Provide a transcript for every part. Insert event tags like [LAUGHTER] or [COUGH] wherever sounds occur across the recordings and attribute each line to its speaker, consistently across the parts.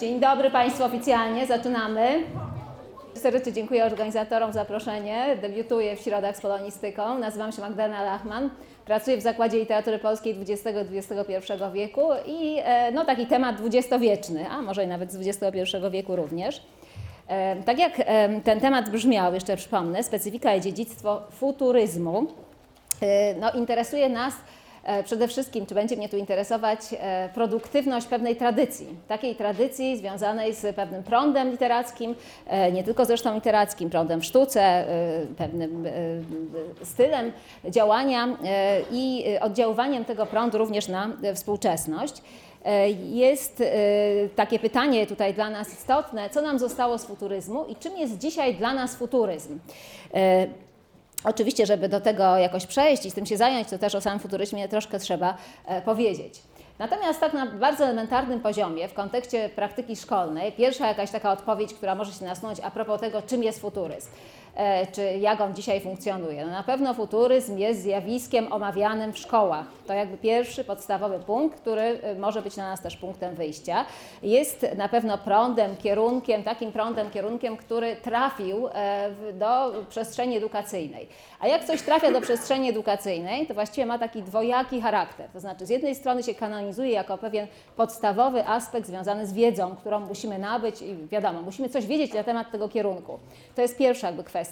Speaker 1: Dzień dobry Państwu oficjalnie, zaczynamy. Serdecznie dziękuję organizatorom za zaproszenie. Debiutuję w środach z polonistyką. Nazywam się Magdalena Lachman. Pracuję w Zakładzie Literatury Polskiej XX-XXI wieku i e, no, taki temat dwudziestowieczny, a może i nawet z XXI wieku również. E, Tak jak e, ten temat brzmiał, jeszcze przypomnę, specyfika i dziedzictwo futuryzmu. No, interesuje nas przede wszystkim, czy będzie mnie tu interesować e, produktywność pewnej tradycji. Takiej tradycji związanej z pewnym prądem literackim, e, nie tylko zresztą literackim, prądem w sztuce, e, pewnym e, stylem działania e, i oddziaływaniem tego prądu również na e, współczesność. E, Jest e, takie pytanie tutaj dla nas istotne, co nam zostało z futuryzmu i czym jest dzisiaj dla nas futuryzm? Oczywiście, żeby do tego jakoś przejść i z tym się zająć, to też o samym futuryzmie troszkę trzeba e, powiedzieć. Natomiast tak na bardzo elementarnym poziomie, w kontekście praktyki szkolnej, pierwsza jakaś taka odpowiedź, która może się nasunąć a propos tego, czym jest futuryzm, czy jak on dzisiaj funkcjonuje. No na pewno futuryzm jest zjawiskiem omawianym w szkołach. To jakby pierwszy podstawowy punkt, który e, może być dla nas też punktem wyjścia. Jest na pewno prądem, kierunkiem, takim prądem, kierunkiem, który trafił e, do przestrzeni edukacyjnej. A jak coś trafia do przestrzeni edukacyjnej, to właściwie ma taki dwojaki charakter. To znaczy, z jednej strony się kanonizuje jako pewien podstawowy aspekt związany z wiedzą, którą musimy nabyć i wiadomo, musimy coś wiedzieć na temat tego kierunku. To jest pierwsza jakby kwestia.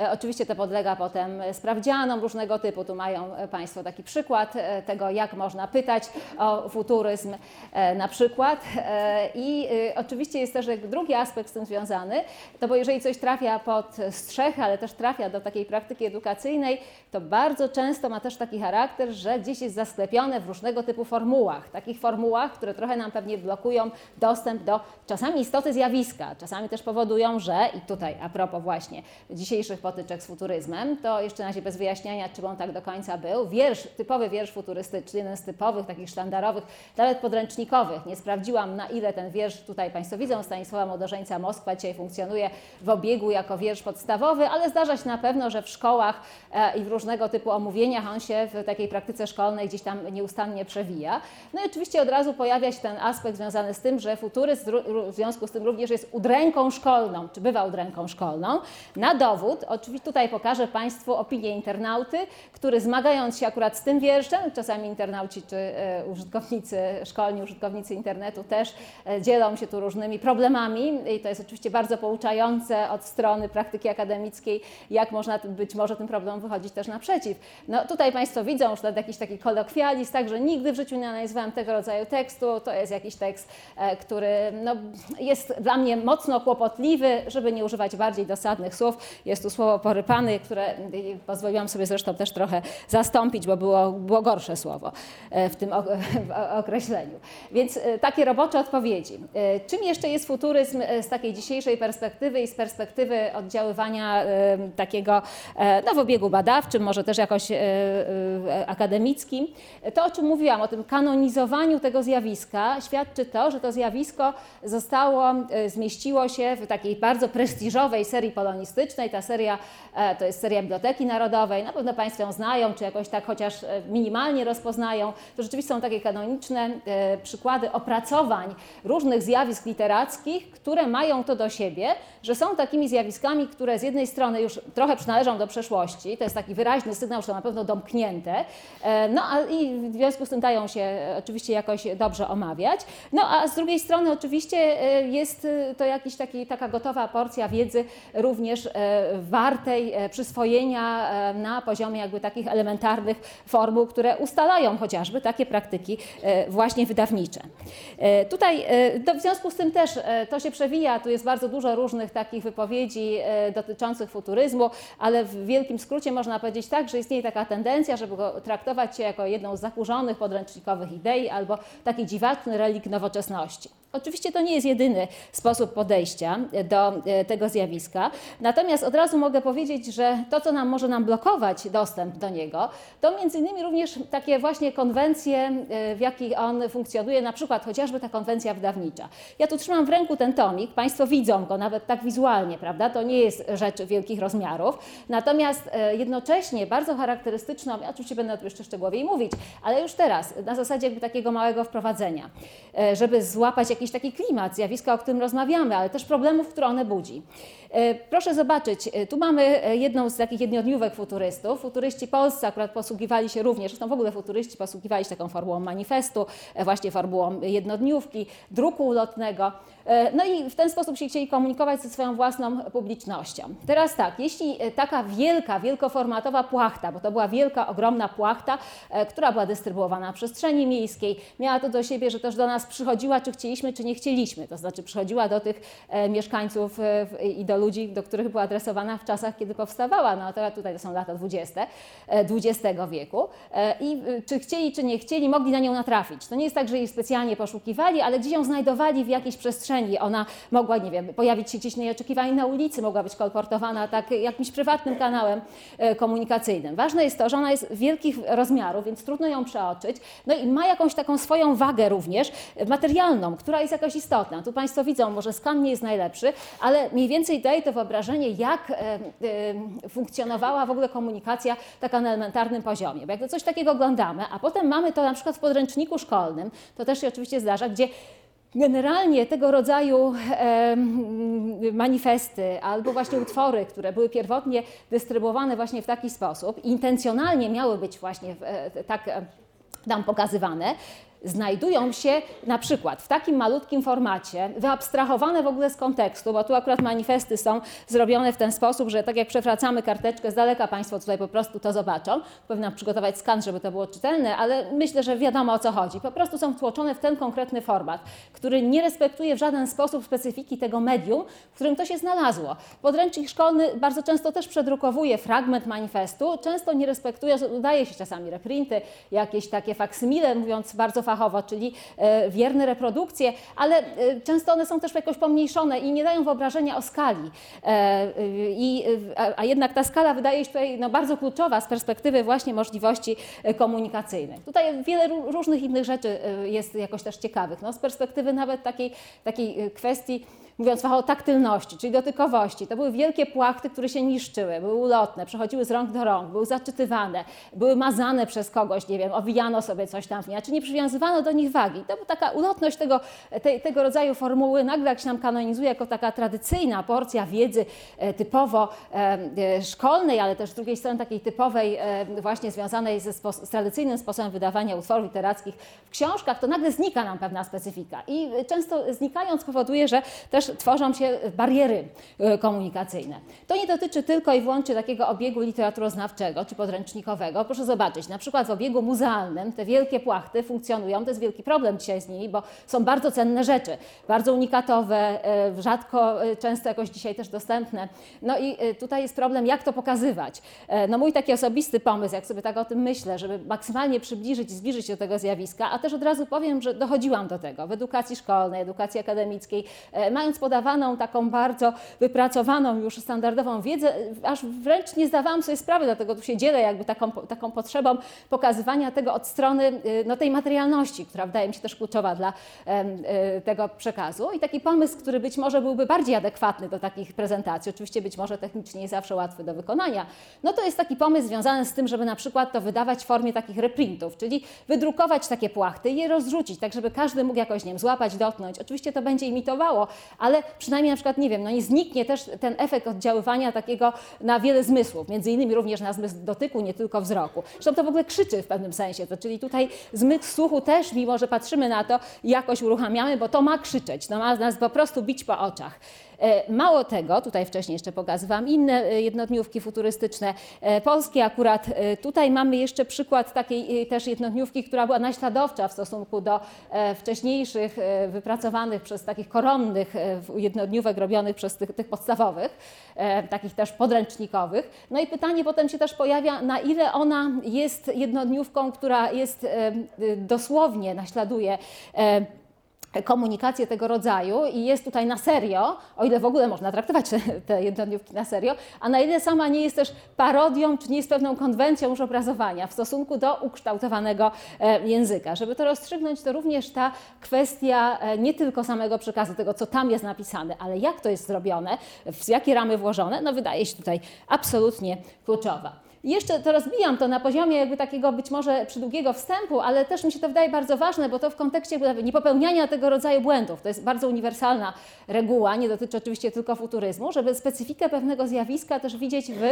Speaker 1: E, oczywiście to podlega potem sprawdzianom różnego typu. Tu mają Państwo taki przykład e, tego, jak można pytać o futuryzm e, na przykład. I oczywiście jest też drugi aspekt z tym związany, to bo jeżeli coś trafia pod strzechę, ale też trafia do takiej praktyki edukacyjnej, to bardzo często ma też taki charakter, że gdzieś jest zasklepione w różnego typu formułach. Takich formułach, które trochę nam pewnie blokują dostęp do czasami istoty zjawiska, czasami też powodują, że, i tutaj a propos właśnie dzisiejszych potyczek z futuryzmem, to jeszcze na razie bez wyjaśniania, czy on tak do końca był, wiersz, typowy wiersz futurystyczny, jeden z typowych, takich sztandarowych, nawet podręcznikowych. Nie sprawdziłam, na ile ten wiersz, tutaj Państwo widzą, Stanisława Młodorzeńca Moskwa dzisiaj funkcjonuje w obiegu jako wiersz podstawowy, ale zdarza się na pewno, że w szkołach e, i w różnego typu omówieniach on się w takiej praktyce szkolnej gdzieś tam nieustannie przewija. No i oczywiście od razu pojawia się ten aspekt związany z tym, że futuryzm w związku z tym również jest udręką szkolną, czy bywa udręką szkolną. Na dowód, oczywiście tutaj pokażę Państwu opinię internauty, który zmagając się akurat z tym wierszem, czasami internauci czy e, użytkownicy szkolni, użytkownicy internetu też e, dzielą się tu różnymi problemami i to jest oczywiście bardzo pouczające od strony praktyki akademickiej, jak można być może tym problemom wychodzić też naprzeciw. No tutaj Państwo widzą już nawet jakiś taki kolokwializm, także nigdy w życiu nie analizowałam tego rodzaju tekstu, to jest jakiś tekst, e, który no, jest dla mnie mocno kłopotliwy, żeby nie używać bardziej dosadnych słów. Jest tu słowo porypany, które pozwoliłam sobie zresztą też trochę zastąpić, bo było, było gorsze słowo e, w tym [LAUGHS] określeniu. Więc e, takie robocze odpowiedzi. E, Czym jeszcze jest futuryzm z takiej dzisiejszej perspektywy i z perspektywy oddziaływania takiego no, w obiegu badawczym, może też jakoś akademickim? To, o czym mówiłam, o tym kanonizowaniu tego zjawiska, świadczy to, że to zjawisko zostało, zmieściło się w takiej bardzo prestiżowej serii polonistycznej. Ta seria e, to jest seria Biblioteki Narodowej. Na pewno Państwo ją znają, czy jakoś tak chociaż e, minimalnie rozpoznają. To rzeczywiście są takie kanoniczne e, przykłady opracowań różnych zjawisk literackich, które mają to do siebie, że są takimi zjawiskami, które z jednej strony już trochę przynależą do przeszłości, to jest taki wyraźny sygnał, że to na pewno domknięte, no a i w związku z tym dają się oczywiście jakoś dobrze omawiać. No a z drugiej strony oczywiście jest to jakiś taka gotowa porcja wiedzy również wartej e, przyswojenia e, na poziomie jakby takich elementarnych formuł, które ustalają chociażby takie praktyki e, właśnie wydawnicze. E, Tutaj e, w związku z tym też e, to się przewija, tu jest bardzo dużo różnych takich wypowiedzi e, dotyczących futuryzmu, ale w wielkim skrócie można powiedzieć tak, że istnieje taka tendencja, żeby go traktować się jako jedną z zakurzonych podręcznikowych idei albo taki dziwaczny relik nowoczesności. Oczywiście to nie jest jedyny sposób podejścia do e, tego zjawiska. Natomiast od razu mogę powiedzieć, że to, co nam może nam blokować dostęp do niego, to między innymi również takie właśnie konwencje, e, w jakich on funkcjonuje, na przykład chociażby ta konwencja wydawnicza. Ja tu trzymam w ręku ten tomik, Państwo widzą go nawet tak wizualnie, prawda? To nie jest rzecz wielkich rozmiarów. Natomiast e, jednocześnie bardzo charakterystyczną, ja oczywiście będę o tym jeszcze szczegółowiej mówić, ale już teraz, na zasadzie jakby takiego małego wprowadzenia, e, żeby złapać jakiś jakiś taki klimat, zjawiska, o którym rozmawiamy, ale też problemów, które one budzi. E, Proszę zobaczyć, e, tu mamy e, jedną z takich jednodniówek futurystów. Futuryści polscy akurat posługiwali się również, zresztą w ogóle futuryści posługiwali się taką formułą manifestu, właśnie formułą jednodniówki, druku ulotnego. E, No i w ten sposób się chcieli komunikować ze swoją własną publicznością. Teraz tak, jeśli e, taka wielka, wielkoformatowa płachta, bo to była wielka, ogromna płachta, e, która była dystrybuowana na przestrzeni miejskiej, miała to do siebie, że też do nas przychodziła, czy chcieliśmy, czy nie chcieliśmy. To znaczy przychodziła do tych mieszkańców w- i do ludzi, do których była adresowana w czasach, kiedy powstawała. No to tutaj to są lata 20. e, XX wieku. I czy chcieli, czy nie chcieli, mogli na nią natrafić. To nie jest tak, że jej specjalnie poszukiwali, ale gdzieś ją znajdowali w jakiejś przestrzeni. Ona mogła, nie wiem, pojawić się gdzieś nieoczekiwanie na ulicy, mogła być kolportowana tak jakimś prywatnym kanałem e, komunikacyjnym. Ważne jest to, że ona jest wielkich rozmiarów, więc trudno ją przeoczyć. No i ma jakąś taką swoją wagę również materialną, która jest jakoś istotna. Tu Państwo widzą, może skan nie jest najlepszy, ale mniej więcej daje to wyobrażenie, jak e, e, funkcjonowała w ogóle komunikacja taka na elementarnym poziomie. Bo jak to coś takiego oglądamy, a potem mamy to na przykład w podręczniku szkolnym, to też się oczywiście zdarza, gdzie Generalnie tego rodzaju manifesty albo właśnie utwory, które były pierwotnie dystrybuowane właśnie w taki sposób, intencjonalnie miały być właśnie e, tak e, tam pokazywane, znajdują się na przykład w takim malutkim formacie, wyabstrahowane w ogóle z kontekstu, bo tu akurat manifesty są zrobione w ten sposób, że tak jak przewracamy karteczkę z daleka, Państwo tutaj po prostu to zobaczą. Powinna przygotować skan, żeby to było czytelne, ale myślę, że wiadomo o co chodzi. Po prostu są wtłoczone w ten konkretny format, który nie respektuje w żaden sposób specyfiki tego medium, w którym to się znalazło. Podręcznik szkolny bardzo często też przedrukowuje fragment manifestu, często nie respektuje, udaje się czasami reprinty, jakieś takie faksymile, mówiąc bardzo fachowo, czyli e, wierne reprodukcje, ale e, często one są też jakoś pomniejszone i nie dają wyobrażenia o skali. E, i, a, jednak ta skala wydaje się tutaj no, bardzo kluczowa z perspektywy właśnie możliwości komunikacyjnych. Tutaj wiele ró- różnych innych rzeczy jest jakoś też ciekawych. No, z perspektywy nawet takiej, takiej kwestii mówiąc fachowo, taktylności, czyli dotykowości. To były wielkie płachty, które się niszczyły, były ulotne, przechodziły z rąk do rąk, były zaczytywane, były mazane przez kogoś, nie wiem, owijano sobie coś tam w nie, czy nie przywiązywano do nich wagi. To była taka ulotność tego, tej, tego rodzaju formuły, nagle jak się nam kanonizuje jako taka tradycyjna porcja wiedzy e, typowo e, e, szkolnej, ale też z drugiej strony takiej typowej właśnie związanej ze z tradycyjnym sposobem wydawania utworów literackich w książkach, to nagle znika nam pewna specyfika. I często znikając powoduje, że też tworzą się bariery e, komunikacyjne. To nie dotyczy tylko i wyłącznie takiego obiegu literaturoznawczego czy podręcznikowego. Proszę zobaczyć, na przykład w obiegu muzealnym te wielkie płachty funkcjonują, to jest wielki problem dzisiaj z nimi, bo są bardzo cenne rzeczy, bardzo unikatowe, e, rzadko, e, często jakoś dzisiaj też dostępne. No i tutaj jest problem, jak to pokazywać. No mój taki osobisty pomysł, jak sobie tak o tym myślę, żeby maksymalnie przybliżyć i zbliżyć się do tego zjawiska, a też od razu powiem, że dochodziłam do tego w edukacji szkolnej, edukacji akademickiej, e, mając podawaną taką bardzo wypracowaną już standardową wiedzę, aż wręcz nie zdawałam sobie sprawy, dlatego tu się dzielę jakby taką, taką potrzebą pokazywania tego od strony e, no, tej materialności, która wydaje mi się też kluczowa dla e, tego przekazu i taki pomysł, który być może byłby bardziej adekwatny do takich prezentacji, oczywiście być może technicznie nie zawsze łatwy do wykonania, no to jest taki pomysł związany z tym, żeby na przykład to wydawać w formie takich reprintów, czyli wydrukować takie płachty i je rozrzucić, tak żeby każdy mógł jakoś, nie wiem, złapać, dotknąć. Oczywiście to będzie imitowało, ale przynajmniej na przykład, nie wiem, no nie zniknie też ten efekt oddziaływania takiego na wiele zmysłów, między innymi również na zmysł dotyku, nie tylko wzroku. Zresztą to w ogóle krzyczy w pewnym sensie, to czyli tutaj zmysł słuchu też, mimo że patrzymy na to, jakoś uruchamiamy, bo to ma krzyczeć, to ma nas po prostu bić po oczach. E, Mało tego, tutaj wcześniej jeszcze pokazywałam inne e, jednodniówki futurystyczne, e, polskie akurat. Tutaj mamy jeszcze przykład takiej też jednodniówki, która była naśladowcza w stosunku do wcześniejszych wypracowanych przez takich koronnych jednodniówek robionych przez tych, tych podstawowych, takich też podręcznikowych. No i pytanie potem się też pojawia, na ile ona jest jednodniówką, która jest dosłownie naśladuje komunikację tego rodzaju i jest tutaj na serio, o ile w ogóle można traktować te, [LAUGHS] te jednodniówki na serio, a na ile sama nie jest też parodią, czy nie jest pewną konwencją już obrazowania w stosunku do ukształtowanego e, języka. Żeby to rozstrzygnąć, to również ta kwestia e, nie tylko samego przekazu, tego co tam jest napisane, ale jak to jest zrobione, w jakie ramy włożone, no wydaje się tutaj absolutnie kluczowa. Jeszcze to rozbijam to na poziomie jakby takiego być może przydługiego wstępu, ale też mi się to wydaje bardzo ważne, bo to w kontekście niepopełniania tego rodzaju błędów. To jest bardzo uniwersalna reguła, nie dotyczy oczywiście tylko futuryzmu, żeby specyfikę pewnego zjawiska też widzieć w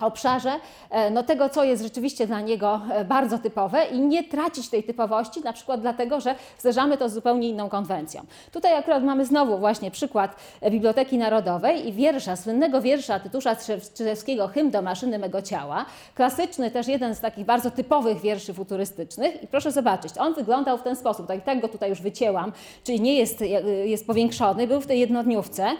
Speaker 1: obszarze e, no, tego, co jest rzeczywiście dla niego e, bardzo typowe i nie tracić tej typowości, na przykład dlatego, że zderzamy to z zupełnie inną konwencją. Tutaj akurat mamy znowu właśnie przykład e, Biblioteki Narodowej i wiersza, słynnego wiersza Tytusza Strzelewskiego Hymn do maszyny mego ciała. Klasyczny, też jeden z takich bardzo typowych wierszy futurystycznych i proszę zobaczyć, on wyglądał w ten sposób, tak, tak go tutaj już wycięłam, czyli nie jest, jest powiększony, był w tej jednodniówce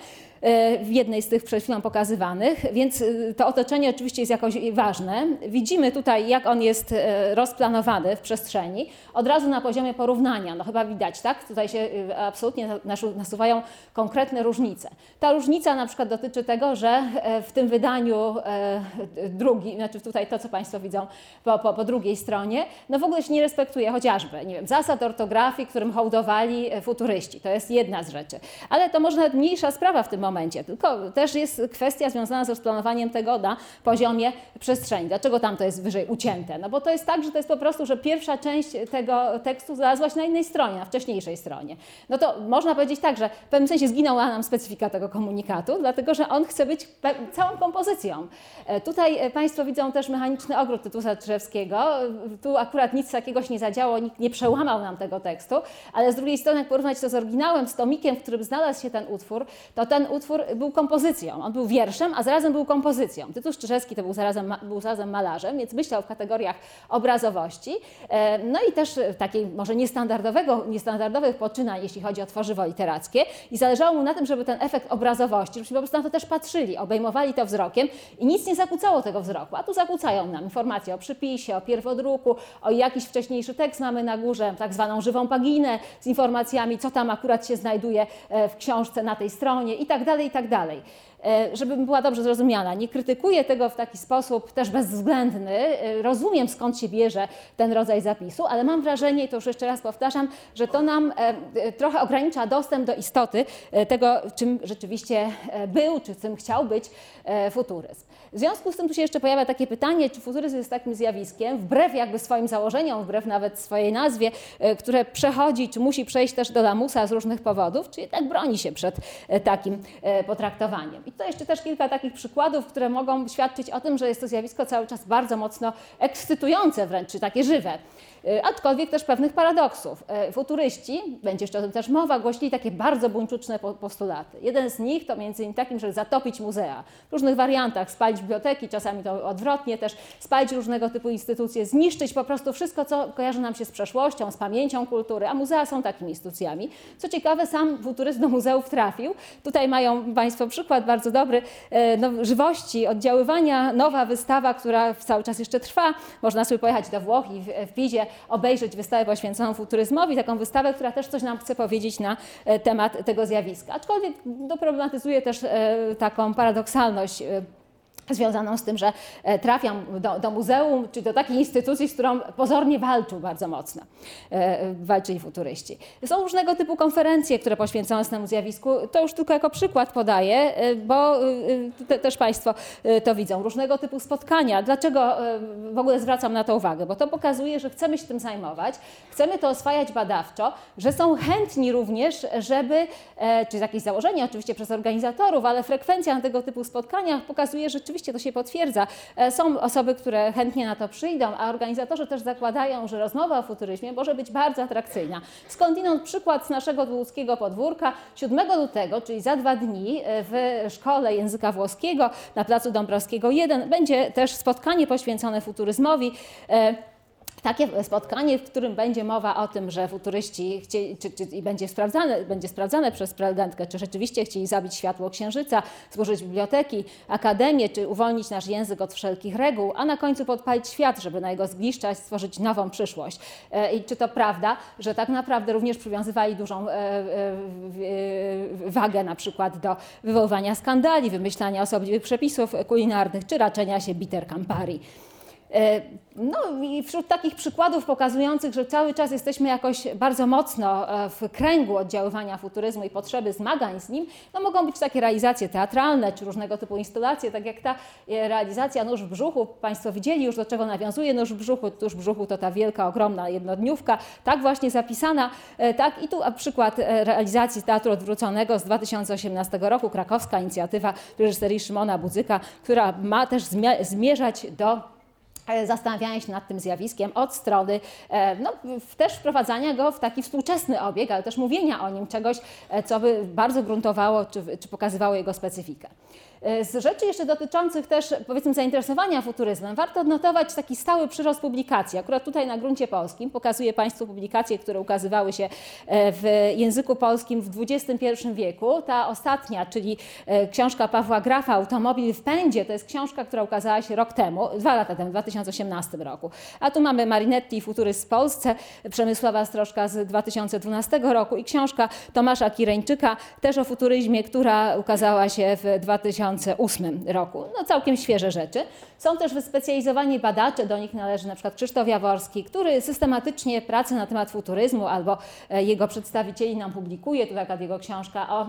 Speaker 1: w jednej z tych przed chwilą pokazywanych, więc y, to otoczenie oczywiście jest jakoś ważne. Widzimy tutaj, jak on jest e, rozplanowany w przestrzeni, od razu na poziomie porównania. No chyba widać, tak? Tutaj się y, absolutnie nasuwają konkretne różnice. Ta różnica na przykład dotyczy tego, że e, w tym wydaniu e, drugi, znaczy tutaj to, co Państwo widzą po, po, po drugiej stronie, no w ogóle się nie respektuje chociażby, nie wiem, zasad ortografii, którym hołdowali futuryści. To jest jedna z rzeczy. Ale to może nawet mniejsza sprawa w tym momencie, momencie, tylko też jest kwestia związana z rozplanowaniem tego na poziomie przestrzeni. Dlaczego tam to jest wyżej ucięte? No bo to jest tak, że to jest po prostu, że pierwsza część tego tekstu znalazła się na innej stronie, na wcześniejszej stronie. No to można powiedzieć tak, że w pewnym sensie zginęła nam specyfika tego komunikatu, dlatego że on chce być całą kompozycją. E, tutaj e, Państwo widzą też mechaniczny ogród Tytusa Drzewskiego. Tu akurat nic takiego się nie zadziało, nikt nie przełamał nam tego tekstu, ale z drugiej strony, jak porównać to z oryginałem, z tomikiem, w którym znalazł się ten utwór, to ten utwór utwór był kompozycją. On był wierszem, a zarazem był kompozycją. Tytuł Szczerzewski to był zarazem, był zarazem malarzem, więc myślał w kategoriach obrazowości. E, no i też takiej może niestandardowego, niestandardowych poczynań, jeśli chodzi o tworzywo literackie. I zależało mu na tym, żeby ten efekt obrazowości, żebyśmy po prostu na to też patrzyli, obejmowali to wzrokiem i nic nie zakłócało tego wzroku. A tu zakłócają nam informacje o przypisie, o pierwodruku, o jakiś wcześniejszy tekst mamy na górze, tak zwaną żywą paginę z informacjami, co tam akurat się znajduje e, w książce na tej stronie i tak dalej dalej, i tak dalej. E, żeby była dobrze zrozumiana. Nie krytykuję tego w taki sposób też bezwzględny. E, rozumiem skąd się bierze ten rodzaj zapisu, ale mam wrażenie, i to już jeszcze raz powtarzam, że to nam e, trochę ogranicza dostęp do istoty tego, czym rzeczywiście był, czy czym chciał być futuryzm. W związku z tym tu się jeszcze pojawia takie pytanie, czy futuryzm jest takim zjawiskiem, wbrew jakby swoim założeniom, wbrew nawet swojej nazwie, które przechodzi, czy musi przejść też do lamusa z różnych powodów, czy jednak broni się przed takim potraktowaniem. I to jeszcze też kilka takich przykładów, które mogą świadczyć o tym, że jest to zjawisko cały czas bardzo mocno ekscytujące wręcz, czy takie żywe. Aczkolwiek też pewnych paradoksów. Futuryści, będzie jeszcze o tym też mowa, głosili takie bardzo buńczuczne postulaty. Jeden z nich to między innymi takim, że zatopić muzea w różnych wariantach, spalić biblioteki, czasami to odwrotnie też, spalić różnego typu instytucje, zniszczyć po prostu wszystko, co kojarzy nam się z przeszłością, z pamięcią kultury, a muzea są takimi instytucjami. Co ciekawe, sam futuryzm do muzeów trafił. Tutaj mają Państwo przykład bardzo dobry y, no, żywości, oddziaływania, nowa wystawa, która cały czas jeszcze trwa. Można sobie pojechać do Włoch i w, w Pizie obejrzeć wystawę poświęconą futuryzmowi, taką wystawę, która też coś nam chce powiedzieć na e, temat tego zjawiska. Aczkolwiek doproblematyzuje też e, taką paradoksalność e, związaną z tym, że e, trafiam do, do, muzeum, czy do takiej instytucji, z którą pozornie walczył bardzo mocno, e, walczyli futuryści. Są różnego typu konferencje, które poświęcone są temu zjawisku. To już tylko jako przykład podaję, e, bo te, też Państwo to widzą. Różnego typu spotkania. Dlaczego w ogóle zwracam na to uwagę? Bo to pokazuje, że chcemy się tym zajmować, chcemy to oswajać badawczo, że są chętni również, żeby, czy jakieś założenie oczywiście przez organizatorów, ale frekwencja na tego typu spotkaniach pokazuje, że rzeczywiście rzeczywiście to się potwierdza. E, są osoby, które chętnie na to przyjdą, a organizatorzy też zakładają, że rozmowa o futuryzmie może być bardzo atrakcyjna. Skądinąd przykład z naszego łódzkiego podwórka 7 lutego, czyli za dwa dni e, w Szkole Języka Włoskiego na Placu Dąbrowskiego 1 będzie też spotkanie poświęcone futuryzmowi. Takie spotkanie, w którym będzie mowa o tym, że futuryści chcieli, czy, czy, i będzie sprawdzane, będzie sprawdzane przez prelegentkę, czy rzeczywiście chcieli zabić światło księżyca, złożyć biblioteki, akademię, czy uwolnić nasz język od wszelkich reguł, a na końcu podpalić świat, żeby na jego zgliszczach stworzyć nową przyszłość. E, I czy to prawda, że tak naprawdę również przywiązywali dużą e, e, wagę na przykład do wywoływania skandali, wymyślania osobliwych przepisów kulinarnych, czy raczenia się biter Campari. E, no i wśród takich przykładów pokazujących, że cały czas jesteśmy jakoś bardzo mocno e, w kręgu oddziaływania futuryzmu i potrzeby zmagań z nim, no mogą być takie realizacje teatralne czy różnego typu instalacje, tak jak ta e, realizacja Nóż w brzuchu. Państwo widzieli już do czego nawiązuje Nóż w brzuchu. Tuż w brzuchu to ta wielka, ogromna jednodniówka, tak właśnie zapisana. Tak i tu przykład realizacji Teatru Odwróconego z 2018 roku, krakowska inicjatywa reżyserii Szymona Budzyka, która ma też zmierzać do zastanawiania się nad tym zjawiskiem od strony e, no, też wprowadzania go w taki współczesny obieg, ale też mówienia o nim czegoś, e, co by bardzo gruntowało czy, czy pokazywało jego specyfikę. E, z rzeczy jeszcze dotyczących też powiedzmy zainteresowania futuryzmem warto odnotować taki stały przyrost publikacji. Akurat tutaj na gruncie polskim pokazuję Państwu publikacje, które ukazywały się e, w języku polskim w XXI wieku. Ta ostatnia, czyli e, książka Pawła Grafa Automobil w pędzie, to jest książka, która ukazała się rok temu, dwa lata temu, w 2018 roku. A tu mamy Marinetti i Futuryzm w Polsce, Przemysława Strożka z 2012 roku i książka Tomasza Kireńczyka też o futuryzmie, która ukazała się w 2000 2008 roku. No całkiem świeże rzeczy. Są też wyspecjalizowani badacze, do nich należy na przykład Krzysztof Jaworski, który systematycznie pracę na temat futuryzmu albo e, jego przedstawicieli nam publikuje. Tu taka jego książka o, e,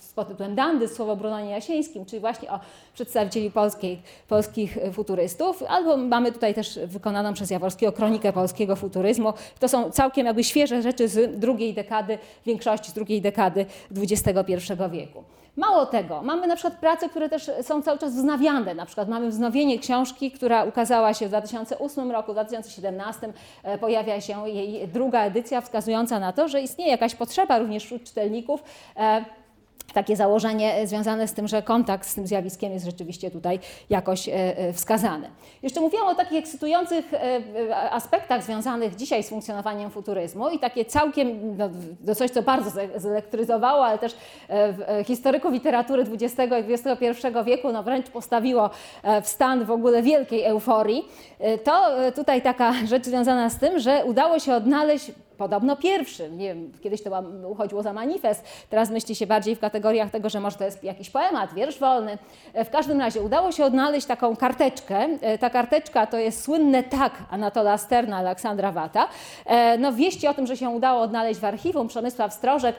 Speaker 1: z tytułem Dandy, słowo Brunonie Jasińskim, czyli właśnie o przedstawicieli polskiej, polskich futurystów. Albo mamy tutaj też wykonaną przez Jaworskiego kronikę polskiego futuryzmu. To są całkiem jakby świeże rzeczy z drugiej dekady, większości z drugiej dekady XXI wieku. Mało tego, mamy na przykład prace, które też są cały czas wznawiane. Na przykład mamy wznowienie książki, która ukazała się w 2008 roku, w 2017 e, pojawia się jej druga edycja wskazująca na to, że istnieje jakaś potrzeba również wśród czytelników e, takie założenie e, związane z tym, że kontakt z tym zjawiskiem jest rzeczywiście tutaj jakoś e, e, wskazany. Jeszcze mówiłam o takich ekscytujących aspektach związanych dzisiaj z funkcjonowaniem futuryzmu i takie całkiem, no, coś co bardzo zelektryzowało, ale też historyków literatury XX i XXI wieku no, wręcz postawiło w stan w ogóle wielkiej euforii. To tutaj taka rzecz związana z tym, że udało się odnaleźć podobno pierwszym. Nie wiem, kiedyś to uchodziło za manifest, teraz myśli się bardziej w kategoriach tego, że może to jest jakiś poemat, wiersz wolny. E, w każdym razie udało się odnaleźć taką karteczkę. E, ta karteczka to jest słynne tak Anatola Sterna, Aleksandra Wata. E, no, wieści o tym, że się udało odnaleźć w archiwum Przemysław Strożek,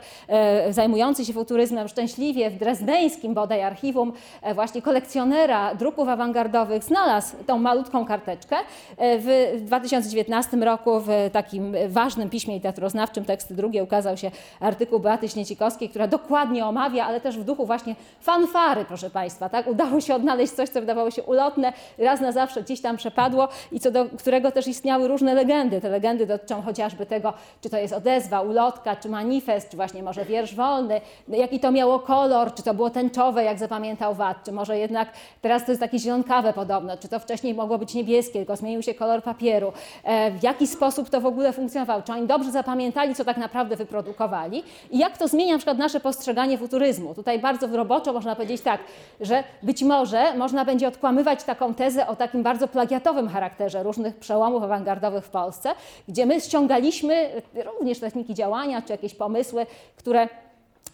Speaker 1: zajmujący się futuryzmem szczęśliwie w drezdeńskim bodaj archiwum, właśnie kolekcjonera druków awangardowych, znalazł tą malutką karteczkę. W 2019 roku w takim ważnym piśmie i teatroznawczym teksty drugie ukazał się artykuł Beaty Śniecikowskiej, która dokładnie omawia, ale też w duchu właśnie fanfary, proszę Państwa. Tak? Udało się odnaleźć coś, co wydawało się ulotne, raz na zawsze gdzieś tam przepadło i co do którego też istniały różne legendy. Te legendy dotyczą chociażby tego, czy to jest odezwa, ulotka, czy manifest, czy właśnie może wiersz wolny, jaki to miało kolor, czy to było tęczowe, jak zapamiętał Wat, czy może jednak teraz to jest takie zielonkawe podobno, czy to wcześniej mogło być niebieskie, tylko zmienił się kolor papieru. E, w jaki sposób to w ogóle funkcjonowało? Czy oni dobrze dobrze zapamiętali, co tak naprawdę wyprodukowali i jak to zmienia na przykład nasze postrzeganie futuryzmu. Tutaj bardzo roboczo można powiedzieć tak, że być może można będzie odkłamywać taką tezę o takim bardzo plagiatowym charakterze różnych przełomów awangardowych w Polsce, gdzie my ściągaliśmy również techniki działania czy jakieś pomysły, które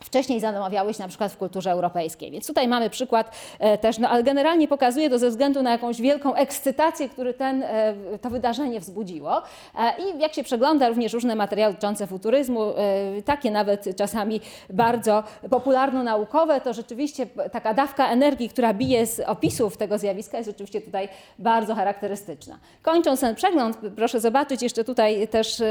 Speaker 1: wcześniej zamawiały się na przykład w kulturze europejskiej. Więc tutaj mamy przykład e, też, no, ale generalnie pokazuje to ze względu na jakąś wielką ekscytację, który ten, e, to wydarzenie wzbudziło. E, I jak się przegląda również różne materiały dotyczące futuryzmu, takie nawet czasami bardzo popularno-naukowe, to rzeczywiście taka dawka energii, która bije z opisów tego zjawiska jest rzeczywiście tutaj bardzo charakterystyczna. Kończąc ten przegląd, proszę zobaczyć, jeszcze tutaj też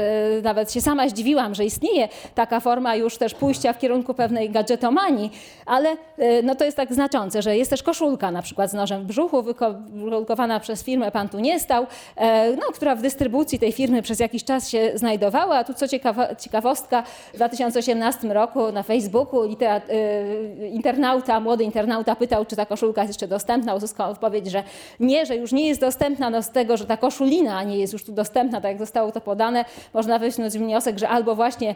Speaker 1: nawet się sama zdziwiłam, że istnieje taka forma już też pójścia w kierunku pewnej gadżetomanii, ale e, no to jest tak znaczące, że jest też koszulka na przykład z nożem w brzuchu, wyprodukowana przez firmę Pan tu nie stał, e, no, która w dystrybucji tej firmy przez jakiś czas się znajdowała. A tu co ciekawa, ciekawostka, w 2018 roku na Facebooku literat, e, internauta, młody internauta pytał, czy ta koszulka jest jeszcze dostępna. Uzyskał odpowiedź, że nie, że już nie jest dostępna, no z tego, że ta koszulina nie jest już tu dostępna, tak jak zostało to podane, można wyciągnąć wniosek, że albo właśnie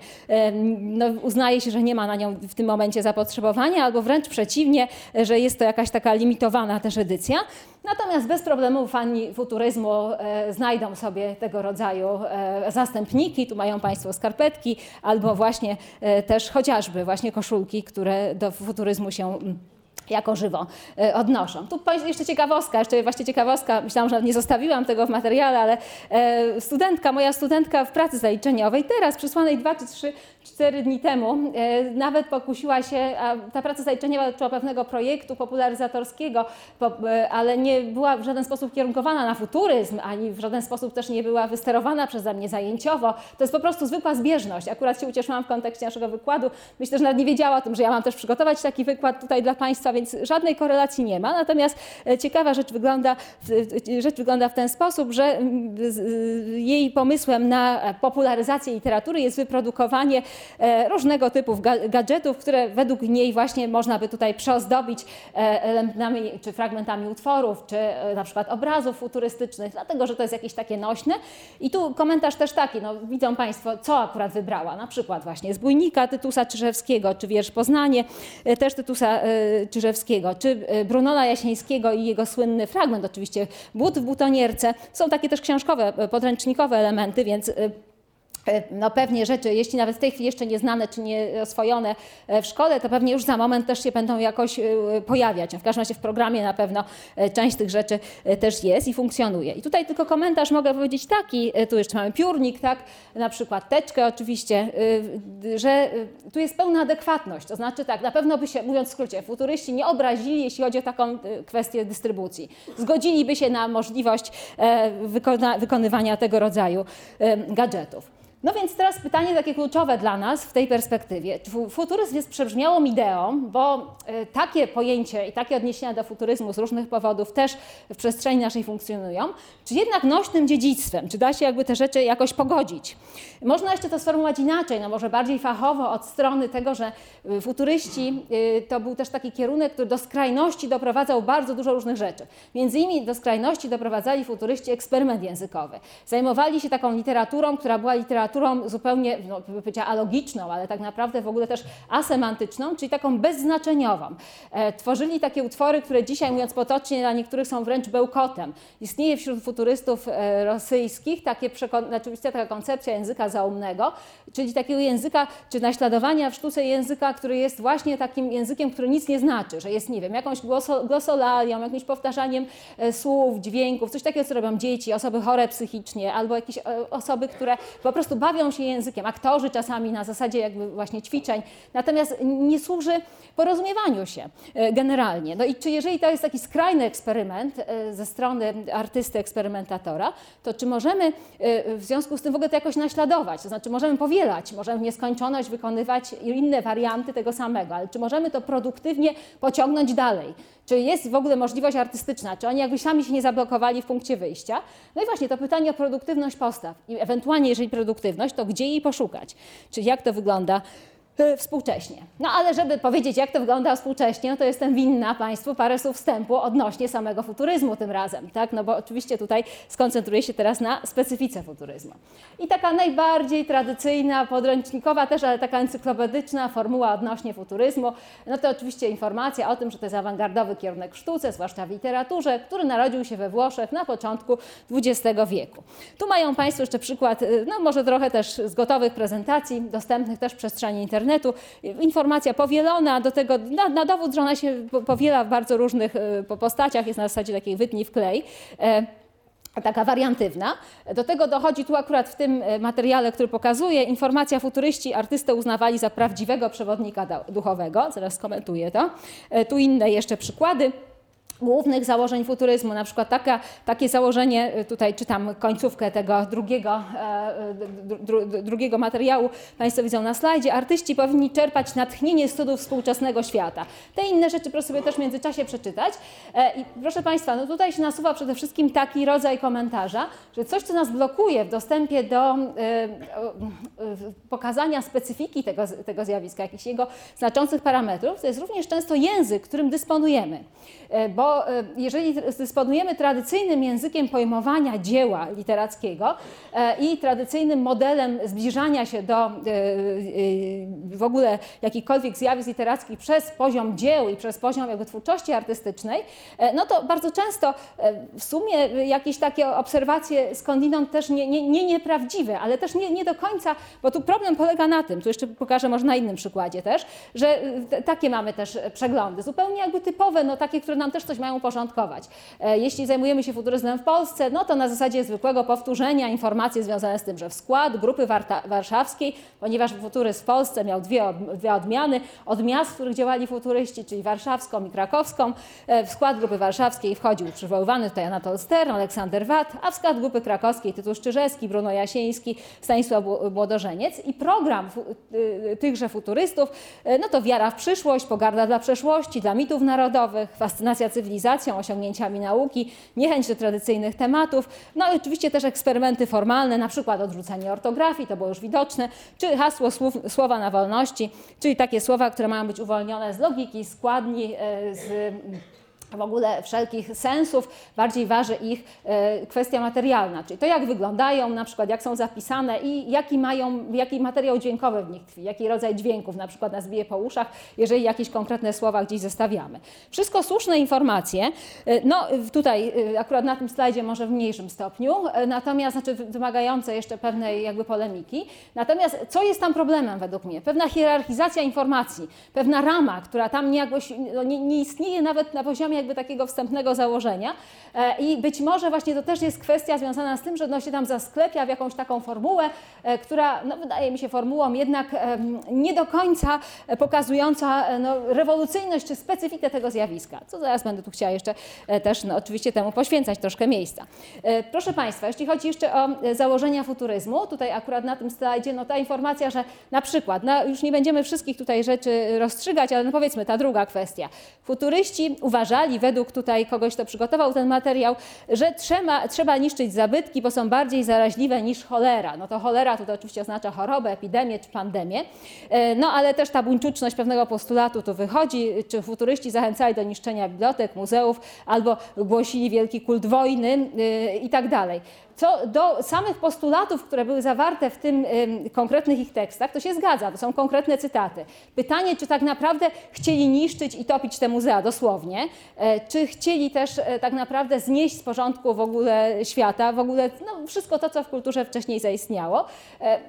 Speaker 1: no, uznaje się, że nie ma na nią w tym momencie zapotrzebowania, albo wręcz przeciwnie, że jest to jakaś taka limitowana też edycja. Natomiast bez problemu fani futuryzmu e, znajdą sobie tego rodzaju e, zastępniki. Tu mają Państwo skarpetki albo właśnie e, też chociażby właśnie koszulki, które do futuryzmu się jako żywo odnoszą. Tu jeszcze ciekawostka, jeszcze właśnie ciekawostka, myślałam, że nie zostawiłam tego w materiale, ale studentka, moja studentka w pracy zaliczeniowej, teraz przysłanej dwa czy trzy, cztery dni temu, e, nawet pokusiła się, ta praca zaliczeniowa dotyczyła pewnego projektu popularyzatorskiego, po, e, ale nie była w żaden sposób kierunkowana na futuryzm, ani w żaden sposób też nie była wysterowana przeze mnie zajęciowo. To jest po prostu zwykła zbieżność. Akurat się ucieszyłam w kontekście naszego wykładu. Myślę, że nawet nie wiedziała o tym, że ja mam też przygotować taki wykład tutaj dla Państwa, więc żadnej korelacji nie ma. Natomiast e, ciekawa rzecz wygląda, rzecz wygląda w ten sposób, że mm, jej pomysłem na popularyzację literatury jest wyprodukowanie różnego typu ga- gadżetów, które według niej właśnie można by tutaj przeozdobić e, elementami czy fragmentami utworów, czy e, na przykład obrazów futurystycznych, dlatego że to jest jakieś takie nośne. I tu komentarz też taki, no widzą Państwo, co akurat wybrała, na przykład właśnie Zbójnika Tytusa Czyżewskiego, czy wiersz Poznanie, e, też Tytusa e, Czyżewskiego, czy e, Brunona Jasińskiego i jego słynny fragment, oczywiście But w butonierce. Są takie też książkowe, e, podręcznikowe elementy, więc e, E, No pewnie rzeczy, jeśli nawet w tej chwili jeszcze nie znane czy nie oswojone e, w szkole, to pewnie już za moment też się będą jakoś e, pojawiać. W każdym razie w programie na pewno e, część tych rzeczy e, też jest i funkcjonuje. I tutaj tylko komentarz mogę powiedzieć taki, e, tu jeszcze mamy piórnik, tak, na przykład teczkę oczywiście, e, że e, tu jest pełna adekwatność. To znaczy tak, na pewno by się, mówiąc w skrócie, futuryści nie obrazili, jeśli chodzi o taką e, kwestię dystrybucji. Zgodziliby się na możliwość e, wykonywania tego rodzaju e, gadżetów. No więc teraz pytanie takie kluczowe dla nas w tej perspektywie. Czy fu- futuryzm jest przebrzmiałą ideą, bo e, takie pojęcie i takie odniesienia do futuryzmu z różnych powodów też w przestrzeni naszej funkcjonują, czy jednak nośnym dziedzictwem? Czy da się jakby te rzeczy jakoś pogodzić? Można jeszcze to sformułować inaczej, no może bardziej fachowo od strony tego, że y, futuryści y, to był też taki kierunek, który do skrajności doprowadzał bardzo dużo różnych rzeczy. Między innymi do skrajności doprowadzali futuryści eksperyment językowy. Zajmowali się taką literaturą, która była literaturą zupełnie, no, bym powiedziała, alogiczną, ale tak naprawdę w ogóle też asemantyczną, czyli taką bezznaczeniową. E, tworzyli takie utwory, które dzisiaj, mówiąc potocznie, dla niektórych są wręcz bełkotem. Istnieje wśród futurystów e, rosyjskich takie przekon- znaczy taka koncepcja języka zaumnego, czyli takiego języka, czy naśladowania w sztuce języka, który jest właśnie takim językiem, który nic nie znaczy, że jest, nie wiem, jakąś głoso, glosolalią, jakimś powtarzaniem e, słów, dźwięków, coś takiego, co robią dzieci, osoby chore psychicznie, albo jakieś e, osoby, które po prostu bawią się językiem, aktorzy czasami na zasadzie jakby właśnie ćwiczeń, natomiast nie służy porozumiewaniu się e, generalnie. No i czy jeżeli to jest taki skrajny eksperyment e, ze strony artysty, eksperymentatora, to czy możemy e, w związku z tym w ogóle to jakoś naśladować? To znaczy możemy powielać, możemy w nieskończoność wykonywać inne warianty tego samego, ale czy możemy to produktywnie pociągnąć dalej? Czy jest w ogóle możliwość artystyczna? Czy oni jakby sami się nie zablokowali w punkcie wyjścia? No i właśnie to pytanie o produktywność postaw. I ewentualnie, jeżeli produktywność, to gdzie jej poszukać? Czyli jak to wygląda współcześnie. No ale żeby powiedzieć, jak to wygląda współcześnie, to jestem winna Państwu parę słów wstępu odnośnie samego futuryzmu tym razem, tak? No bo oczywiście tutaj skoncentruję się teraz na specyfice futuryzmu. I taka najbardziej tradycyjna, podręcznikowa też, ale taka encyklopedyczna formuła odnośnie futuryzmu, no to oczywiście informacja o tym, że to jest awangardowy kierunek w sztuce, zwłaszcza w literaturze, który narodził się we Włoszech na początku XX wieku. Tu mają Państwo jeszcze przykład, y, no może trochę też z gotowych prezentacji, dostępnych też w przestrzeni internetu. Informacja powielona, do tego na, na dowód, że ona się po- powiela w bardzo różnych y, po- postaciach, jest na zasadzie takiej wytnij w klej. E, taka wariantywna. Do tego dochodzi tu akurat w tym e, materiale, który pokazuje, informacja futuryści artystę uznawali za prawdziwego przewodnika duchowego, zaraz skomentuję to. E, Tu inne jeszcze przykłady głównych założeń futuryzmu, na przykład taka, takie założenie, y, tutaj czytam końcówkę tego drugiego, e, dru, dru, drugiego materiału, Państwo widzą na slajdzie, artyści powinni czerpać natchnienie z cudów współczesnego świata. Te inne rzeczy proszę sobie też w międzyczasie przeczytać. E, I proszę Państwa, no tutaj się nasuwa przede wszystkim taki rodzaj komentarza, że coś, co nas blokuje w dostępie do e, pokazania specyfiki tego, tego zjawiska, jakichś jego znaczących parametrów, to jest również często język, którym dysponujemy. Bo e, jeżeli dysponujemy tradycyjnym językiem pojmowania dzieła literackiego e, i tradycyjnym modelem zbliżania się do e, e, w ogóle jakichkolwiek zjawisk literackich przez poziom dzieł i przez poziom jakby twórczości artystycznej, no to bardzo często w sumie jakieś takie obserwacje skądinąd też nie, nie, nie nieprawdziwe, ale też nie, nie do końca, bo tu problem polega na tym, tu jeszcze pokażę może na innym przykładzie też, że y, takie mamy też przeglądy, zupełnie jakby typowe, no takie, które nam też coś mają uporządkować. E, Jeśli zajmujemy się futuryzmem w Polsce, no to na zasadzie zwykłego powtórzenia informacje związane z tym, że w skład grupy Warta- warszawskiej, ponieważ futuryzm w Polsce miał dwie, dwie odmiany, od miast, w których działali futuryści, czyli warszawską i krakowską, e, w skład grupy warszawskiej wchodził przywoływany tutaj Anatol Stern, Aleksander Watt, a w skład grupy krakowskiej Tytus Czyżewski, Bruno Jasiński, Stanisław Młodożeniec i program fu- y, tychże futurystów, y, no to wiara w przyszłość, pogarda dla przeszłości, dla mitów narodowych, fascynacja cywilizacją, osiągnięciami nauki, niechęć do tradycyjnych tematów, no i oczywiście też eksperymenty formalne, na przykład odrzucenie ortografii, to było już widoczne, czy hasło słów, słowa na wolności, czyli takie słowa, które mają być uwolnione z logiki, składni, y, z w ogóle wszelkich sensów, bardziej waży ich e, kwestia materialna, czyli to jak wyglądają, na przykład jak są zapisane i jaki mają, jaki materiał dźwiękowy w nich tkwi, jaki rodzaj dźwięków na przykład nas bije po uszach, jeżeli jakieś konkretne słowa gdzieś zestawiamy. Wszystko słuszne informacje, e, no tutaj e, akurat na tym slajdzie może w mniejszym stopniu, natomiast znaczy wy- wymagające jeszcze pewnej jakby polemiki. Natomiast co jest tam problemem według mnie? Pewna hierarchizacja informacji, pewna rama, która tam jakoś, no nie, nie istnieje nawet na poziomie jakby takiego wstępnego założenia E, i być może właśnie to też jest kwestia związana z tym, że no się tam zasklepia w jakąś taką formułę, e, która no wydaje mi się formułą jednak nie do końca pokazująca e, no, rewolucyjność czy specyfikę tego zjawiska, co zaraz będę tu chciała jeszcze też no, oczywiście temu poświęcać troszkę miejsca. Proszę Państwa, jeśli chodzi jeszcze o założenia futuryzmu, tutaj akurat na tym slajdzie, no ta informacja, że na przykład, no, już nie będziemy wszystkich tutaj rzeczy rozstrzygać, ale no powiedzmy ta druga kwestia. Futuryści uważali, według tutaj kogoś, kto przygotował ten materiał, że trzeba, trzeba niszczyć zabytki, bo są bardziej zaraźliwe niż cholera. No to cholera tutaj oczywiście oznacza chorobę, epidemię czy pandemię, E, no ale też ta buńczuczność pewnego postulatu tu wychodzi, czy futuryści zachęcali do niszczenia bibliotek, muzeów, albo głosili wielki kult wojny e, i tak dalej. Co do samych postulatów, które były zawarte w tym em, konkretnych ich tekstach, to się zgadza, to są konkretne cytaty. Pytanie, czy tak naprawdę chcieli niszczyć i topić te muzea, dosłownie, e, czy chcieli też e, tak naprawdę znieść z porządku w ogóle świata, w ogóle no, wszystko to, co w kulturze wcześniej zaistniało. E,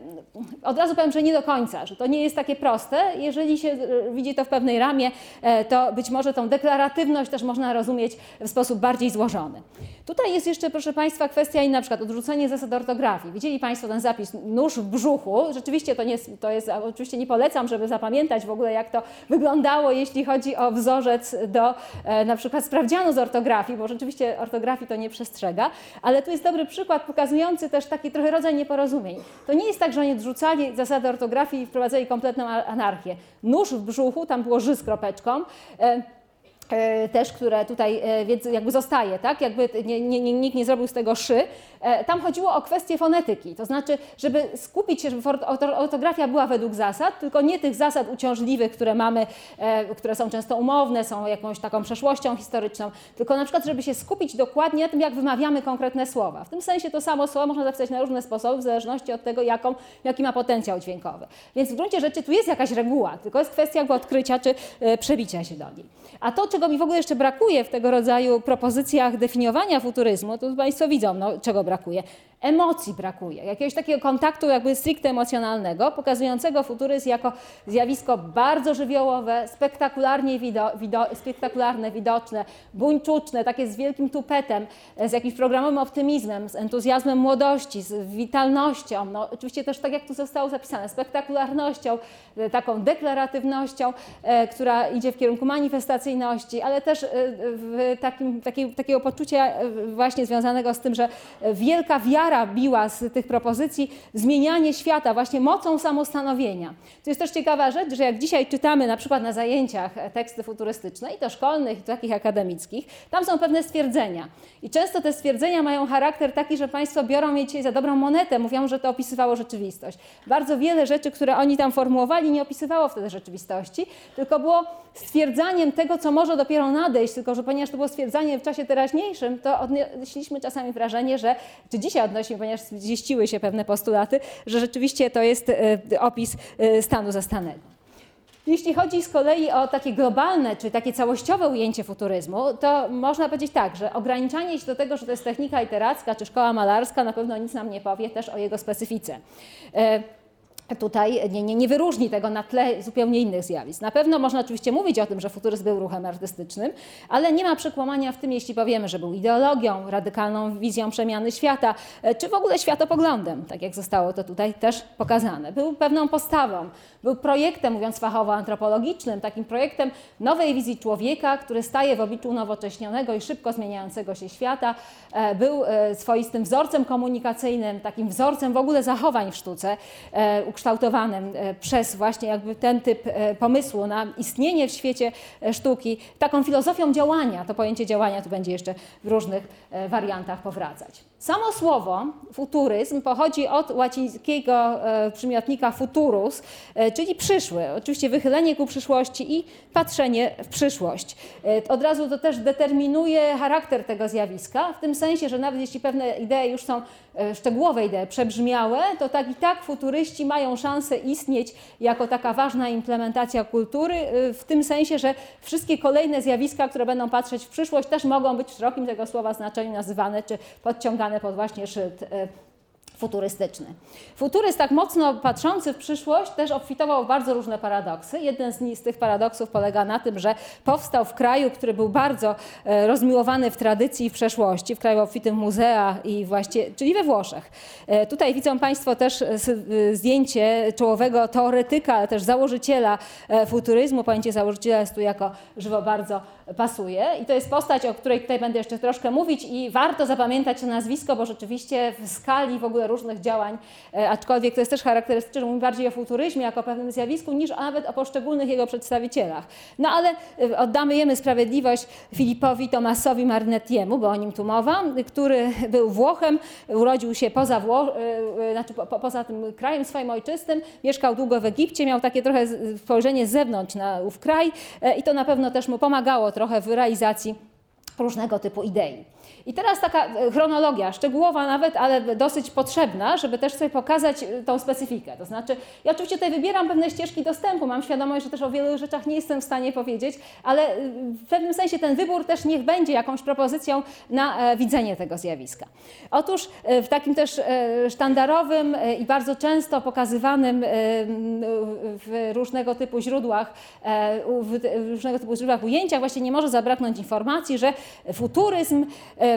Speaker 1: Od razu powiem, że nie do końca, że to nie jest takie proste. Jeżeli się widzi to w pewnej ramie, to być może tą deklaratywność też można rozumieć w sposób bardziej złożony. Tutaj jest jeszcze, proszę Państwa, kwestia inna, na przykład odrzucenie zasad ortografii. Widzieli Państwo ten zapis nóż w brzuchu. Rzeczywiście to, nie to jest, oczywiście nie polecam, żeby zapamiętać w ogóle, jak to wyglądało, jeśli chodzi o wzorzec do e, na przykład sprawdzianu z ortografii, bo rzeczywiście ortografii to nie przestrzega, ale tu jest dobry przykład pokazujący też taki trochę rodzaj nieporozumień. To nie jest tak, że oni odrzucali zasady ortografii i wprowadzali kompletną anarchię. Nóż w brzuchu, tam było ży z kropeczką. E, też, które tutaj e, więc jakby zostaje, tak? Jakby nie, nie, nikt nie zrobił z tego szy. E, Tam chodziło o kwestię fonetyki, to znaczy, żeby skupić się, żeby ortografia była według zasad, tylko nie tych zasad uciążliwych, które mamy, e, które są często umowne, są jakąś taką przeszłością historyczną, tylko na przykład, żeby się skupić dokładnie na tym, jak wymawiamy konkretne słowa. W tym sensie to samo słowo można zapisać na różne sposoby, w zależności od tego, jaką, jaki ma potencjał dźwiękowy. Więc w gruncie rzeczy tu jest jakaś reguła, tylko jest kwestia jakby odkrycia czy e, przebicia się do niej. A to, czego mi w ogóle jeszcze brakuje w tego rodzaju propozycjach definiowania futuryzmu, to Państwo widzą, no, czego brakuje. Emocji brakuje, jakiegoś takiego kontaktu jakby stricte emocjonalnego, pokazującego futuryzm jako zjawisko bardzo żywiołowe, spektakularnie wido, wido, spektakularne, widoczne, buńczuczne, takie z wielkim tupetem, z jakimś programowym optymizmem, z entuzjazmem młodości, z witalnością, no, oczywiście też tak jak tu zostało zapisane, spektakularnością, e, taką deklaratywnością, e, która idzie w kierunku manifestacyjności, ale też e, w takim, takiej, takiego poczucia e, właśnie związanego z tym, że e, wielka wiara biła z tych propozycji zmienianie świata właśnie mocą samostanowienia. To jest też ciekawa rzecz, że jak dzisiaj czytamy na przykład na zajęciach teksty futurystyczne, i to szkolnych, i takich akademickich, tam są pewne stwierdzenia. I często te stwierdzenia mają charakter taki, że Państwo biorą je dzisiaj za dobrą monetę, mówią, że to opisywało rzeczywistość. Bardzo wiele rzeczy, które oni tam formułowali, nie opisywało wtedy rzeczywistości, tylko było stwierdzaniem tego, co może dopiero nadejść, tylko że ponieważ to było stwierdzanie w czasie teraźniejszym, to odnieśliśmy czasami wrażenie, że, czy dzisiaj odnosimy, ponieważ zieściły się pewne postulaty, że rzeczywiście to jest e, opis e, stanu zastanego. Jeśli chodzi z kolei o takie globalne, czy takie całościowe ujęcie futuryzmu, to można powiedzieć tak, że ograniczanie się do tego, że to jest technika literacka czy szkoła malarska, na pewno nic nam nie powie też o jego specyfice. Tutaj nie, nie, nie, wyróżni tego na tle zupełnie innych zjawisk. Na pewno można oczywiście mówić o tym, że futuryzm był ruchem artystycznym, ale nie ma przekłamania w tym, jeśli powiemy, że był ideologią, radykalną wizją przemiany świata, e, czy w ogóle światopoglądem, tak jak zostało to tutaj też pokazane. Był pewną postawą, był projektem, mówiąc fachowo, antropologicznym, takim projektem nowej wizji człowieka, który staje w obliczu unowocześnionego i szybko zmieniającego się świata. E, był e, swoistym wzorcem komunikacyjnym, takim wzorcem w ogóle zachowań w sztuce, ukształtowanym przez właśnie jakby ten typ pomysłu na istnienie w świecie sztuki, taką filozofią działania. To pojęcie działania tu będzie jeszcze w różnych wariantach powracać. Samo słowo futuryzm pochodzi od łacińskiego przymiotnika futurus, czyli przyszły. Oczywiście wychylenie ku przyszłości i patrzenie w przyszłość. Od razu to też determinuje charakter tego zjawiska, w tym sensie, że nawet jeśli pewne idee już są szczegółowe idee, przebrzmiałe, to tak i tak futuryści mają szansę istnieć jako taka ważna implementacja kultury, w tym sensie, że wszystkie kolejne zjawiska, które będą patrzeć w przyszłość, też mogą być w szerokim tego słowa znaczeniu nazywane czy podciągane pod właśnie szyld futurystyczny. Futuryst tak mocno patrzący w przyszłość też obfitował w bardzo różne paradoksy. Jeden z, z tych paradoksów polega na tym, że powstał w kraju, który był bardzo e, rozmiłowany w tradycji i w przeszłości, w kraju obfitym muzea i właśnie, czyli we Włoszech. E, tutaj widzą Państwo też e, zdjęcie czołowego teoretyka, ale też założyciela futuryzmu. Pojęcie założyciela jest tu jako żywo bardzo pasuje i to jest postać, o której tutaj będę jeszcze troszkę mówić i warto zapamiętać to nazwisko, bo rzeczywiście w skali w ogóle różnych działań, e, aczkolwiek to jest też charakterystyczne, że mówi bardziej o futuryzmie jako pewnym zjawisku, niż nawet o poszczególnych jego przedstawicielach. No ale e, oddamy jemy sprawiedliwość Filipowi Tomasowi Marnettiemu, bo o nim tu mowa, który był Włochem, urodził się poza, Wło e, znaczy po, poza tym krajem swoim ojczystym, mieszkał długo w Egipcie, miał takie trochę spojrzenie z zewnątrz na ów kraj i to na pewno też mu pomagało trochę w realizacji różnego typu idei. I teraz taka e, chronologia, szczegółowa nawet, ale dosyć potrzebna, żeby też sobie pokazać e, tą specyfikę. To znaczy, ja oczywiście tutaj wybieram pewne ścieżki dostępu, mam świadomość, że też o wielu rzeczach nie jestem w stanie powiedzieć, ale e, w pewnym sensie ten wybór też niech będzie jakąś propozycją na widzenie tego zjawiska. Otóż w takim też sztandarowym i bardzo często pokazywanym w różnego typu źródłach, w różnego typu źródłach ujęciach właśnie nie może zabraknąć informacji, że futuryzm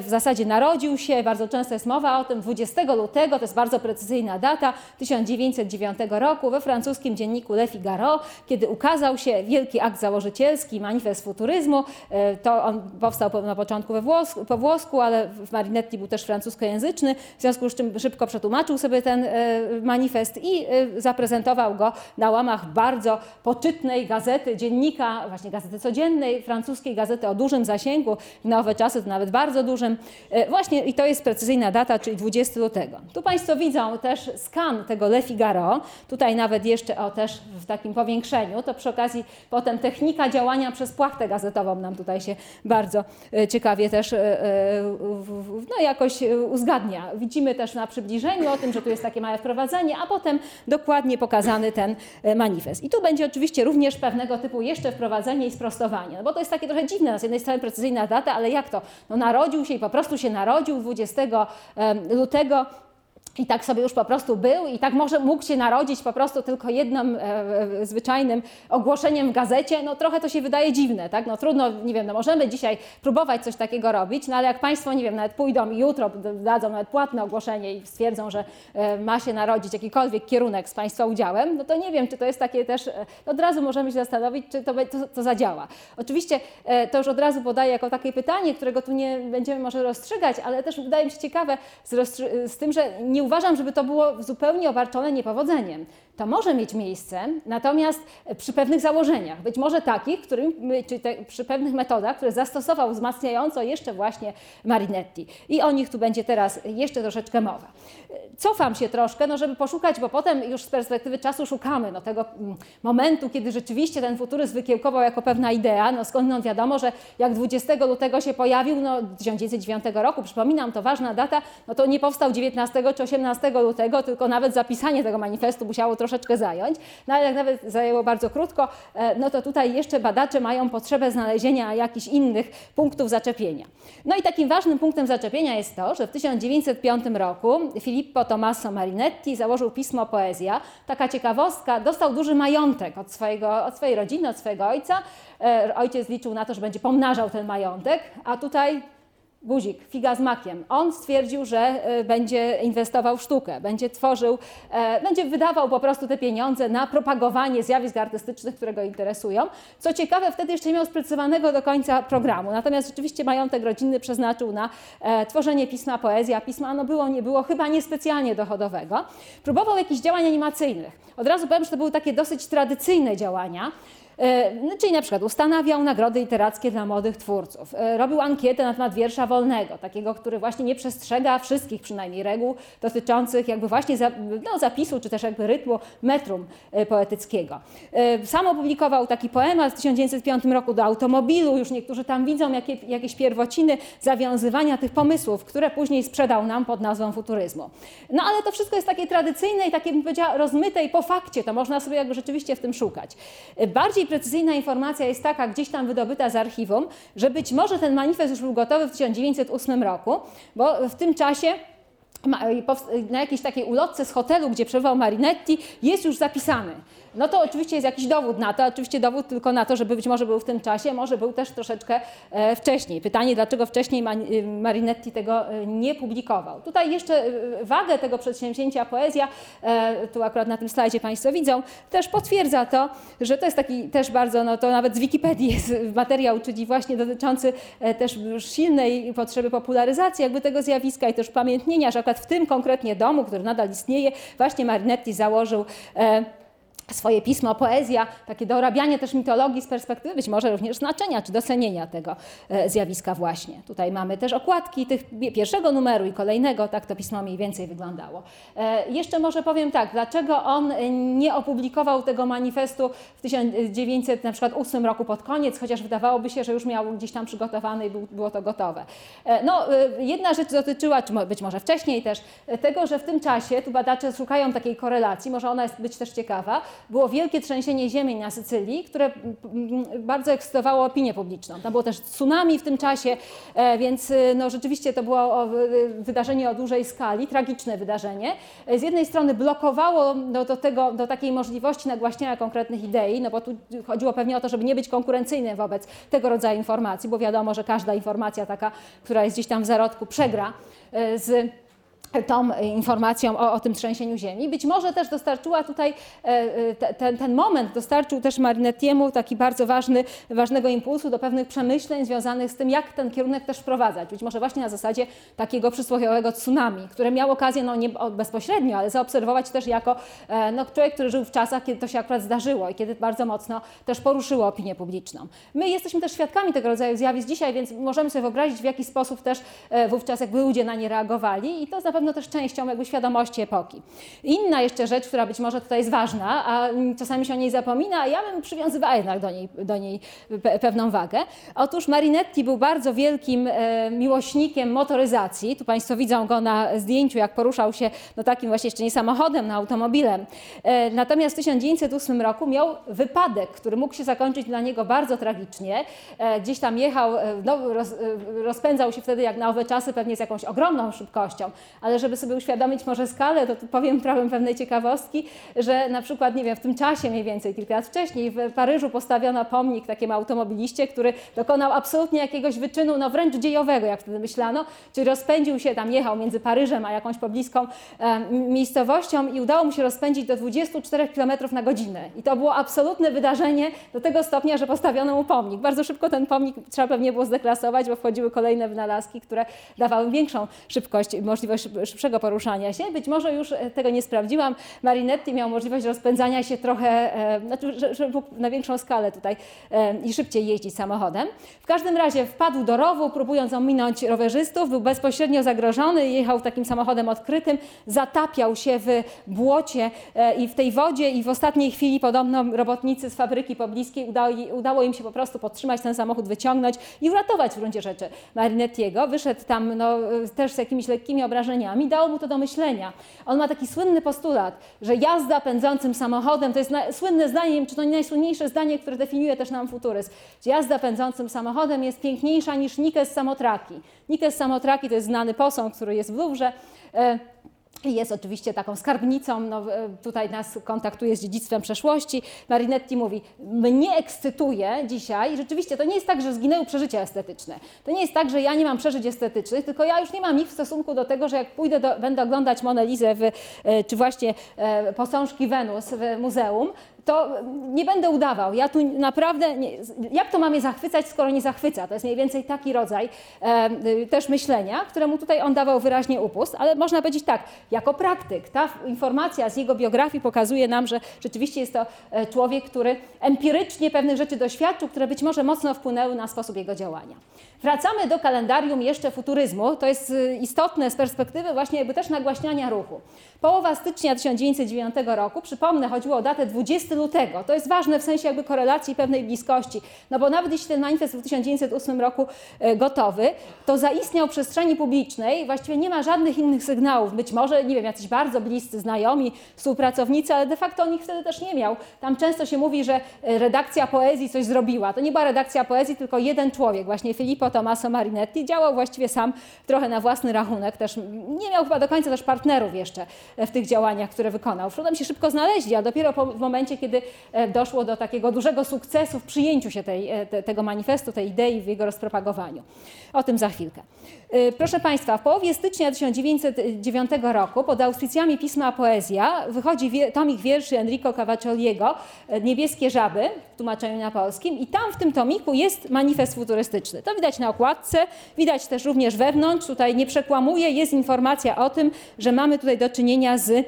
Speaker 1: w zasadzie narodził się, bardzo często jest mowa o tym, 20 lutego, to jest bardzo precyzyjna data, 1909 roku we francuskim dzienniku Le Figaro, kiedy ukazał się wielki akt założycielski, manifest futuryzmu. E, to on powstał na początku we włosku, po włosku, ale w Marinetti był też francuskojęzyczny, w związku z czym szybko przetłumaczył sobie ten e, manifest i e, zaprezentował go na łamach bardzo poczytnej gazety, dziennika, właśnie gazety codziennej, francuskiej gazety o dużym zasięgu, na czasy to nawet bardzo dużym, E, właśnie i to jest precyzyjna data, czyli 20 lutego. Tu Państwo widzą też skan tego Le Figaro, tutaj nawet jeszcze o też w takim powiększeniu, to przy okazji potem technika działania przez płachtę gazetową nam tutaj się bardzo e, ciekawie też e, no jakoś uzgadnia. Widzimy też na przybliżeniu o tym, że tu jest takie małe wprowadzenie, a potem dokładnie pokazany ten manifest. I tu będzie oczywiście również pewnego typu jeszcze wprowadzenie i sprostowanie, no bo to jest takie trochę dziwne, z jednej strony precyzyjna data, ale jak to? No narodził się i po prostu się narodził 20 lutego i tak sobie już po prostu był i tak może mógł się narodzić po prostu tylko jednym e, e, zwyczajnym ogłoszeniem w gazecie, no trochę to się wydaje dziwne, tak? No trudno, nie wiem, no możemy dzisiaj próbować coś takiego robić, no ale jak Państwo, nie wiem, nawet pójdą i jutro dadzą nawet płatne ogłoszenie i stwierdzą, że e, ma się narodzić jakikolwiek kierunek z Państwa udziałem, no to nie wiem, czy to jest takie też, e, od razu możemy się zastanowić, czy to, to, to zadziała. Oczywiście e, to już od razu podaję jako takie pytanie, którego tu nie będziemy może rozstrzygać, ale też wydaje mi się ciekawe z, z tym, że nie uważam, żeby to było zupełnie obarczone niepowodzeniem. To może mieć miejsce, natomiast przy pewnych założeniach, być może takich, którym, czy te, przy pewnych metodach, które zastosował wzmacniająco jeszcze właśnie Marinetti. I o nich tu będzie teraz jeszcze troszeczkę mowa. Cofam się troszkę, no żeby poszukać, bo potem już z perspektywy czasu szukamy no, tego momentu, kiedy rzeczywiście ten futuryzm wykiełkował jako pewna idea. No skądinąd wiadomo, że jak 20 lutego się pojawił, no 1909 roku, przypominam, to ważna data, no to nie powstał 19 czy 18 lutego, tylko nawet zapisanie tego manifestu musiało troszeczkę zająć. No ale jak nawet zajęło bardzo krótko, e, no to tutaj jeszcze badacze mają potrzebę znalezienia jakichś innych punktów zaczepienia. No i takim ważnym punktem zaczepienia jest to, że w 1905 roku Filippo Tommaso Marinetti założył pismo Poezja. Taka ciekawostka, dostał duży majątek od, swojego, od swojej rodziny, od swojego ojca. E, Ojciec liczył na to, że będzie pomnażał ten majątek, a tutaj guzik, figa z makiem. On stwierdził, że e, będzie inwestował w sztukę, będzie tworzył, e, będzie wydawał po prostu te pieniądze na propagowanie zjawisk artystycznych, które go interesują. Co ciekawe, wtedy jeszcze nie miał sprecyzowanego do końca programu. Natomiast rzeczywiście majątek rodzinny przeznaczył na e, tworzenie pisma poezja. Pisma no było, nie było, chyba niespecjalnie dochodowego. Próbował jakichś działań animacyjnych. Od razu powiem, że to były takie dosyć tradycyjne działania. E, no, Czyli na przykład ustanawiał nagrody literackie dla młodych twórców, e, robił ankietę na temat wiersza wolnego, takiego, który właśnie nie przestrzega wszystkich przynajmniej reguł dotyczących jakby właśnie no, zapisu, czy też jakby rytmu metrum e, poetyckiego. Sam opublikował taki poemat w 1905 roku do automobilu, już niektórzy tam widzą jakie, jakieś pierwociny zawiązywania tych pomysłów, które później sprzedał nam pod nazwą futuryzmu. No ale to wszystko jest takie tradycyjne i takie, bym powiedziała, rozmyte i po fakcie, to można sobie jakby rzeczywiście w tym szukać. E, Bardziej precyzyjna informacja jest taka, gdzieś tam wydobyta z archiwum, że być może ten manifest już był gotowy w 1908 roku, bo w tym czasie na jakiejś takiej ulotce z hotelu, gdzie przebywał Marinetti, jest już zapisany. No to oczywiście jest jakiś dowód na to, oczywiście dowód tylko na to, że być może był w tym czasie, może był też troszeczkę e, wcześniej. Pytanie, dlaczego wcześniej y, Marinetti tego e, nie publikował. Tutaj jeszcze e, wagę tego przedsięwzięcia poezja, tu akurat na tym slajdzie Państwo widzą, też potwierdza to, że to jest taki też bardzo, no to nawet z Wikipedii jest materiał, czyli właśnie dotyczący też silnej potrzeby popularyzacji jakby tego zjawiska i też pamiętnienia, że akurat w tym konkretnie domu, który nadal istnieje, właśnie Marinetti założył swoje pismo, poezja, takie dorabianie też mitologii z perspektywy być może również znaczenia czy docenienia tego e, zjawiska właśnie. Tutaj mamy też okładki tych pierwszego numeru i kolejnego, tak to pismo mniej więcej wyglądało. E, Jeszcze może powiem tak, dlaczego on e, nie opublikował tego manifestu w 1908 roku pod koniec, chociaż wydawałoby się, że już miał gdzieś tam przygotowany i był- było to gotowe. No, jedna rzecz dotyczyła, czy być może wcześniej też, tego, że w tym czasie, tu badacze szukają takiej korelacji, może ona jest być też ciekawa, było wielkie trzęsienie ziemi na Sycylii, które bardzo ekscytowało opinię publiczną. Tam było też tsunami w tym czasie, e, więc e, no, rzeczywiście to było wydarzenie o dużej skali, tragiczne wydarzenie. Z jednej strony blokowało no, do, tego, do takiej możliwości nagłaśniania konkretnych idei, no bo tu chodziło pewnie o to, żeby nie być konkurencyjnym wobec tego rodzaju informacji, bo wiadomo, że każda informacja taka, która jest gdzieś tam w zarodku, przegra e, z tą informacją o, o tym trzęsieniu ziemi. Być może też dostarczyła tutaj, e, e, te- ten, ten moment dostarczył też Marinettiemu taki bardzo ważny, ważnego impulsu do pewnych przemyśleń związanych z tym, jak ten kierunek też wprowadzać. Być może właśnie na zasadzie takiego przysłowiowego tsunami, które miał okazję, no nie bezpośrednio, ale zaobserwować też jako e, no, człowiek, który żył w czasach, kiedy to się akurat zdarzyło i kiedy bardzo mocno też poruszyło opinię publiczną. My jesteśmy też świadkami tego rodzaju zjawisk dzisiaj, więc możemy sobie wyobrazić, w jaki sposób też wówczas jakby ludzie na nie reagowali i to na pewno też częścią jakby świadomości epoki. Inna jeszcze rzecz, która być może tutaj jest ważna, a czasami się o niej zapomina, a ja bym przywiązywała jednak do niej, do niej pe pewną wagę. Otóż Marinetti był bardzo wielkim e, miłośnikiem motoryzacji. Tu Państwo widzą go na zdjęciu, jak poruszał się no takim właśnie jeszcze nie samochodem, no automobilem. E, natomiast w 1908 roku miał wypadek, który mógł się zakończyć dla niego bardzo tragicznie. E, gdzieś tam jechał, e, no, roz, e, rozpędzał się wtedy jak na owe czasy, pewnie z jakąś ogromną szybkością Ale żeby sobie uświadomić może skalę, to powiem prawem pewnej ciekawostki, że na przykład, nie wiem, w tym czasie mniej więcej, kilka lat wcześniej, w Paryżu postawiono pomnik takiemu automobiliście, który dokonał absolutnie jakiegoś wyczynu, no wręcz dziejowego, jak wtedy myślano, czyli rozpędził się, tam jechał między Paryżem a jakąś pobliską e, miejscowością i udało mu się rozpędzić do 24 km na godzinę. I to było absolutne wydarzenie do tego stopnia, że postawiono mu pomnik. Bardzo szybko ten pomnik trzeba pewnie było zdeklasować, bo wchodziły kolejne wynalazki, które dawały większą szybkość, możliwość szybszego poruszania się. Być może już e, tego nie sprawdziłam. Marinetti miał możliwość rozpędzania się trochę, e, znaczy, na większą skalę tutaj e, i szybciej jeździć samochodem. W każdym razie wpadł do rowu, próbując ominąć rowerzystów, był bezpośrednio zagrożony, jechał takim samochodem odkrytym, zatapiał się w błocie i w tej wodzie i w ostatniej chwili podobno robotnicy z fabryki pobliskiej udało im się po prostu podtrzymać ten samochód, wyciągnąć i uratować w gruncie rzeczy Marinettiego. Wyszedł tam no, też z jakimiś lekkimi obrażeniami, dało mu to do myślenia. On ma taki słynny postulat, że jazda pędzącym samochodem to jest na, słynne zdanie, czy to nie najsłynniejsze zdanie, które definiuje też nam futuryzm. Jazda pędzącym samochodem jest piękniejsza niż Nikes Samotraki. Nikes Samotraki to jest znany posąg, który jest w Luwrze. Jest oczywiście taką skarbnicą, no, tutaj nas kontaktuje z dziedzictwem przeszłości. Marinetti mówi, mnie ekscytuje dzisiaj, rzeczywiście to nie jest tak, że zginęły przeżycia estetyczne. To nie jest tak, że ja nie mam przeżyć estetycznych, tylko ja już nie mam ich w stosunku do tego, że jak pójdę, do, będę oglądać Monelizę w, e, czy właśnie e, posążki Wenus w muzeum, to nie będę udawał. Ja tu naprawdę, nie, jak to ma mnie zachwycać, skoro nie zachwyca? To jest mniej więcej taki rodzaj e, też myślenia, któremu tutaj on dawał wyraźnie upust, ale można powiedzieć tak, jako praktyk, ta informacja z jego biografii pokazuje nam, że rzeczywiście jest to e, człowiek, który empirycznie pewnych rzeczy doświadczył, które być może mocno wpłynęły na sposób jego działania. Wracamy do kalendarium jeszcze futuryzmu. To jest e, istotne z perspektywy właśnie jakby też nagłaśniania ruchu. Połowa stycznia 1909 roku, przypomnę, chodziło o datę 20 To jest ważne w sensie jakby korelacji pewnej bliskości, no bo nawet jeśli ten manifest był w 1908 roku e, gotowy, to zaistniał w przestrzeni publicznej, właściwie nie ma żadnych innych sygnałów. Być może, nie wiem, jacyś bardzo bliscy znajomi, współpracownicy, ale de facto on ich wtedy też nie miał. Tam często się mówi, że e, redakcja poezji coś zrobiła. To nie była redakcja poezji, tylko jeden człowiek, właśnie Filippo Tommaso Marinetti, działał właściwie sam trochę na własny rachunek, też nie miał chyba do końca też partnerów jeszcze w tych działaniach, które wykonał. Potem się szybko znaleźli, a dopiero po, w momencie, kiedy e, doszło do takiego dużego sukcesu w przyjęciu się tej, e, te, tego manifestu, tej idei, w jego rozpropagowaniu. O tym za chwilkę. E, proszę Państwa, w połowie stycznia 1909 roku pod auspicjami pisma Poezja wychodzi tomik wierszy Enrico Cavaccioliego Niebieskie żaby w tłumaczeniu na polskim i tam w tym tomiku jest manifest futurystyczny. To widać na okładce, widać też również wewnątrz, tutaj nie przekłamuje, jest informacja o tym, że mamy tutaj do czynienia z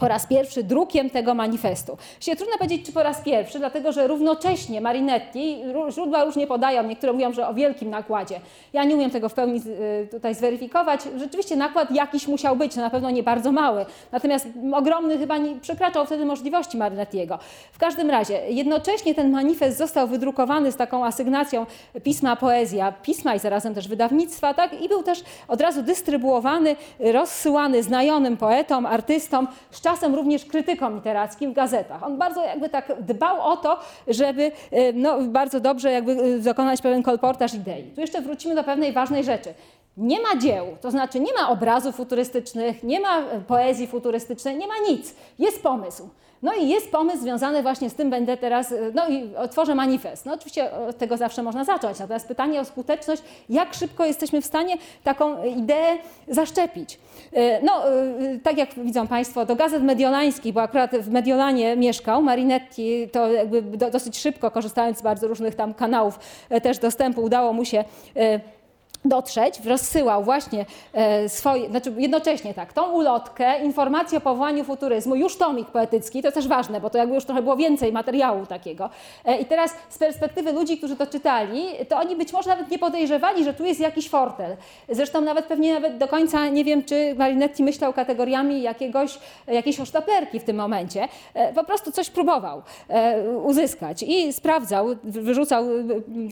Speaker 1: po raz pierwszy drukiem tego manifestu. Się trudno powiedzieć, czy po raz pierwszy, dlatego że równocześnie Marinetti, źródła różnie podają, niektóre mówią, że o wielkim nakładzie. Ja nie umiem tego w pełni y, tutaj zweryfikować. Rzeczywiście nakład jakiś musiał być, na pewno nie bardzo mały. Natomiast ogromny chyba nie przekraczał wtedy możliwości Marinettiego. W każdym razie, jednocześnie ten manifest został wydrukowany z taką asygnacją pisma poezja, pisma i zarazem też wydawnictwa, tak? I był też od razu dystrybuowany, rozsyłany znajomym poetom, artystom, czasem również krytykom literackim w gazetach. On bardzo jakby tak dbał o to, żeby e, no, bardzo dobrze jakby e, dokonać pewien kolportaż idei. Tu jeszcze wrócimy do pewnej ważnej rzeczy. Nie ma dzieł, to znaczy nie ma obrazów futurystycznych, nie ma e, poezji futurystycznej, nie ma nic. Jest pomysł. No i jest pomysł związany właśnie z tym, będę teraz, no i otworzę manifest. No oczywiście od tego zawsze można zacząć, natomiast pytanie o skuteczność, jak szybko jesteśmy w stanie taką ideę zaszczepić. E, no, e, tak jak widzą Państwo, do gazet mediolańskich, bo akurat w Mediolanie mieszkał, Marinetti to jakby dosyć szybko, korzystając z bardzo różnych tam kanałów e, też dostępu, udało mu się dotrzeć, rozsyłał właśnie e, swoje, znaczy jednocześnie tak, tą ulotkę, informację o powołaniu futuryzmu, już tomik poetycki, to jest też ważne, bo to jakby już trochę było więcej materiału takiego. E, I teraz z perspektywy ludzi, którzy to czytali, to oni być może nawet nie podejrzewali, że tu jest jakiś fortel. Zresztą nawet pewnie nawet do końca nie wiem, czy Marinetti myślał kategoriami jakiegoś, jakiejś osztaperki w tym momencie. E, po prostu coś próbował uzyskać i sprawdzał, wyrzucał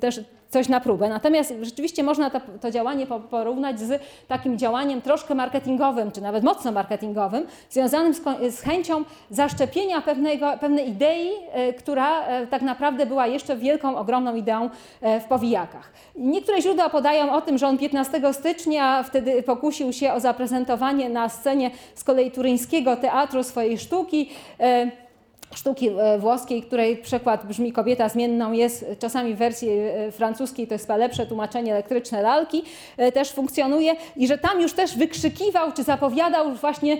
Speaker 1: też coś na próbę. Natomiast rzeczywiście można to, to działanie po- porównać z takim działaniem troszkę marketingowym, czy nawet mocno marketingowym, związanym z, z chęcią zaszczepienia pewnego, pewnej idei, e, która e, tak naprawdę była jeszcze wielką, ogromną ideą e, w powijakach. Niektóre źródła podają o tym, że on 15 stycznia wtedy pokusił się o zaprezentowanie na scenie z kolei turyńskiego teatru swojej sztuki. Sztuki e, włoskiej, której przekład brzmi kobieta zmienną jest czasami w wersji e, francuskiej, to jest chyba lepsze tłumaczenie elektryczne lalki, e, też funkcjonuje i że tam już też wykrzykiwał czy zapowiadał właśnie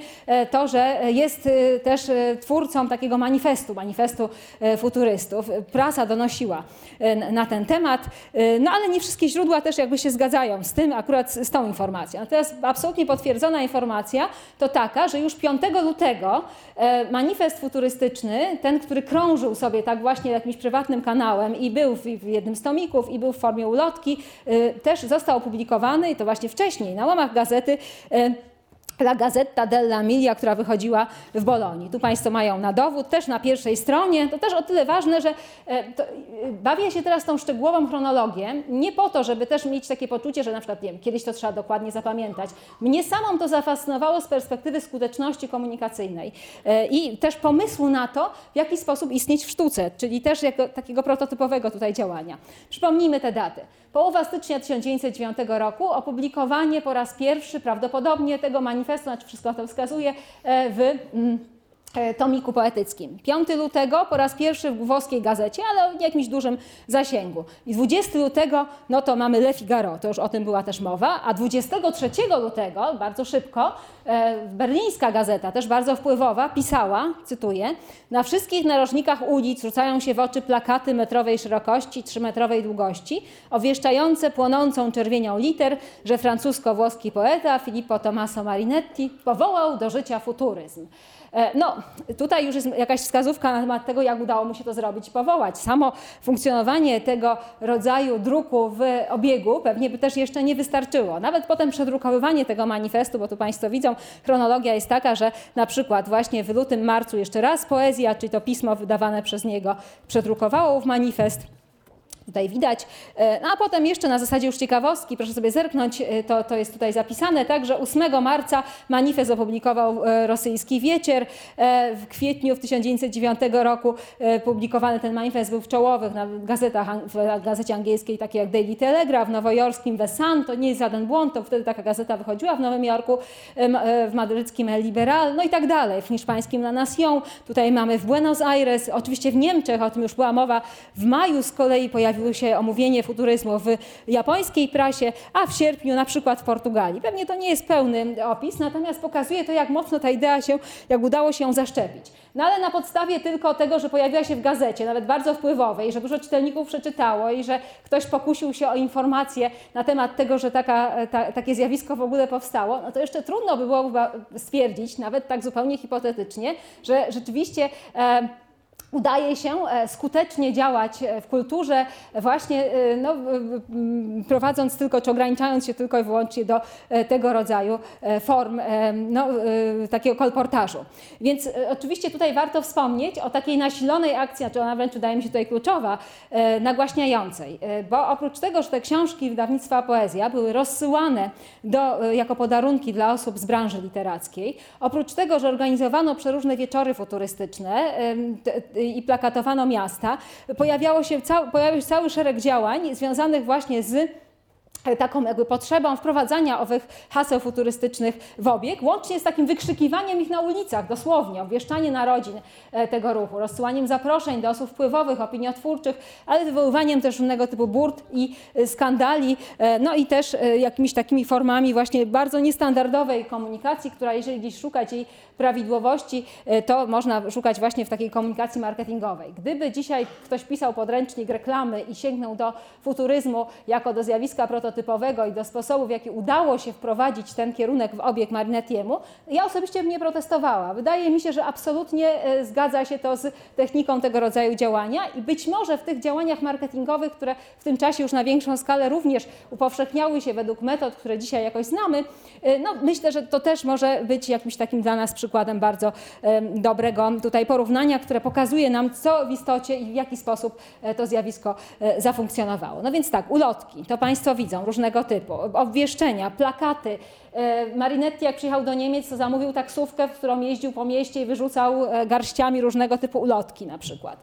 Speaker 1: to, że jest też twórcą takiego manifestu, manifestu futurystów. Prasa donosiła na ten temat, no ale nie wszystkie źródła też jakby się zgadzają z tym, akurat z tą informacją. Natomiast absolutnie potwierdzona informacja to taka, że już 5 lutego manifest futurystyczny, ten, który krążył sobie tak właśnie jakimś prywatnym kanałem i był w, w jednym z tomików i był w formie ulotki, e, też został opublikowany i to właśnie wcześniej na łamach gazety. E, La Gazzetta della Emilia, która wychodziła w Bolonii. Tu Państwo mają na dowód, też na pierwszej stronie. To też o tyle ważne, że e, to, e, bawię się teraz tą szczegółową chronologię, nie po to, żeby też mieć takie poczucie, że na przykład, nie wiem, kiedyś to trzeba dokładnie zapamiętać. Mnie samą to zafascynowało z perspektywy skuteczności komunikacyjnej e, i też pomysłu na to, w jaki sposób istnieć w sztuce, czyli też jako, takiego prototypowego tutaj działania. Przypomnijmy te daty. Połowa stycznia 1909 roku, opublikowanie po raz pierwszy prawdopodobnie tego manifestu, znaczy wszystko to wskazuje, e, w mm, tomiku poetyckim. 5 lutego po raz pierwszy w włoskiej gazecie, ale o jakimś dużym zasięgu. I 20 lutego, no to mamy Le Figaro, to już o tym była też mowa, a 23 lutego, bardzo szybko, e, berlińska gazeta, też bardzo wpływowa, pisała, cytuję, na wszystkich narożnikach ulic rzucają się w oczy plakaty metrowej szerokości, trzymetrowej długości, obwieszczające płonącą czerwienią liter, że francusko-włoski poeta Filippo Tommaso Marinetti powołał do życia futuryzm. E, No, tutaj już jest jakaś wskazówka na temat tego, jak udało mu się to zrobić i powołać. Samo funkcjonowanie tego rodzaju druku w obiegu pewnie by też jeszcze nie wystarczyło. Nawet potem przedrukowywanie tego manifestu, bo tu Państwo widzą, chronologia jest taka, że na przykład właśnie w lutym, marcu jeszcze raz poezja, czyli to pismo wydawane przez niego, przedrukowało w manifest. Tutaj widać. E, No a potem jeszcze na zasadzie już ciekawostki, proszę sobie zerknąć, e, to, to jest tutaj zapisane, także 8 marca manifest opublikował e, rosyjski Wiecier. W kwietniu w 1909 roku publikowany ten manifest był w czołowych na gazetach, w gazecie angielskiej, takiej jak Daily Telegraph, w nowojorskim The Sun, to nie jest żaden błąd, to wtedy taka gazeta wychodziła w Nowym Jorku, w madryckim El Liberal, no i tak dalej, w hiszpańskim La Nación, tutaj mamy w Buenos Aires, oczywiście w Niemczech, o tym już była mowa, w maju z kolei pojawiło się omówienie futuryzmu w japońskiej prasie, a w sierpniu na przykład w Portugalii. Pewnie to nie jest pełny opis, natomiast pokazuje to, jak mocno ta idea się, jak udało się ją zaszczepić. No ale na podstawie tylko tego, że pojawiła się w gazecie, nawet bardzo wpływowej, że dużo czytelników przeczytało i że ktoś pokusił się o informacje na temat tego, że taka, ta, takie zjawisko w ogóle powstało, no to jeszcze trudno by było stwierdzić, nawet tak zupełnie hipotetycznie, że rzeczywiście e, udaje się e, skutecznie działać e, w kulturze, właśnie e, no, prowadząc tylko, czy ograniczając się tylko i wyłącznie do tego rodzaju form no, takiego kolportażu. Więc oczywiście tutaj warto wspomnieć o takiej nasilonej akcji, czy ona wręcz wydaje mi się tutaj kluczowa, nagłaśniającej, bo oprócz tego, że te książki wydawnictwa Poezja były rozsyłane do, jako podarunki dla osób z branży literackiej, oprócz tego, że organizowano przeróżne wieczory futurystyczne i plakatowano miasta, pojawiało się, cał, pojawił się cały szereg działań związanych właśnie z e, taką jakby potrzebą wprowadzania owych haseł futurystycznych w obieg, łącznie z takim wykrzykiwaniem ich na ulicach, dosłownie, obwieszczanie narodzin e, tego ruchu, rozsyłaniem zaproszeń do osób wpływowych, opiniotwórczych, ale wywoływaniem też różnego typu burt i e, skandali, no i też jakimiś takimi formami właśnie bardzo niestandardowej komunikacji, która jeżeli gdzieś szukać jej prawidłowości, e, to można szukać właśnie w takiej komunikacji marketingowej. Gdyby dzisiaj ktoś pisał podręcznik reklamy i sięgnął do futuryzmu jako do zjawiska prototypowego, i do sposobu, w jaki udało się wprowadzić ten kierunek w obieg Marinettiemu, ja osobiście bym nie protestowała. Wydaje mi się, że absolutnie e, zgadza się to z techniką tego rodzaju działania i być może w tych działaniach marketingowych, które w tym czasie już na większą skalę również upowszechniały się według metod, które dzisiaj jakoś znamy, e, no myślę, że to też może być jakimś takim dla nas przykładem bardzo dobrego tutaj porównania, które pokazuje nam, co w istocie i w jaki sposób e, to zjawisko e, zafunkcjonowało. No więc tak, ulotki, to Państwo widzą różnego typu, obwieszczenia, plakaty. E, Marinetti jak przyjechał do Niemiec, to zamówił taksówkę, w którą jeździł po mieście i wyrzucał garściami różnego typu ulotki na przykład.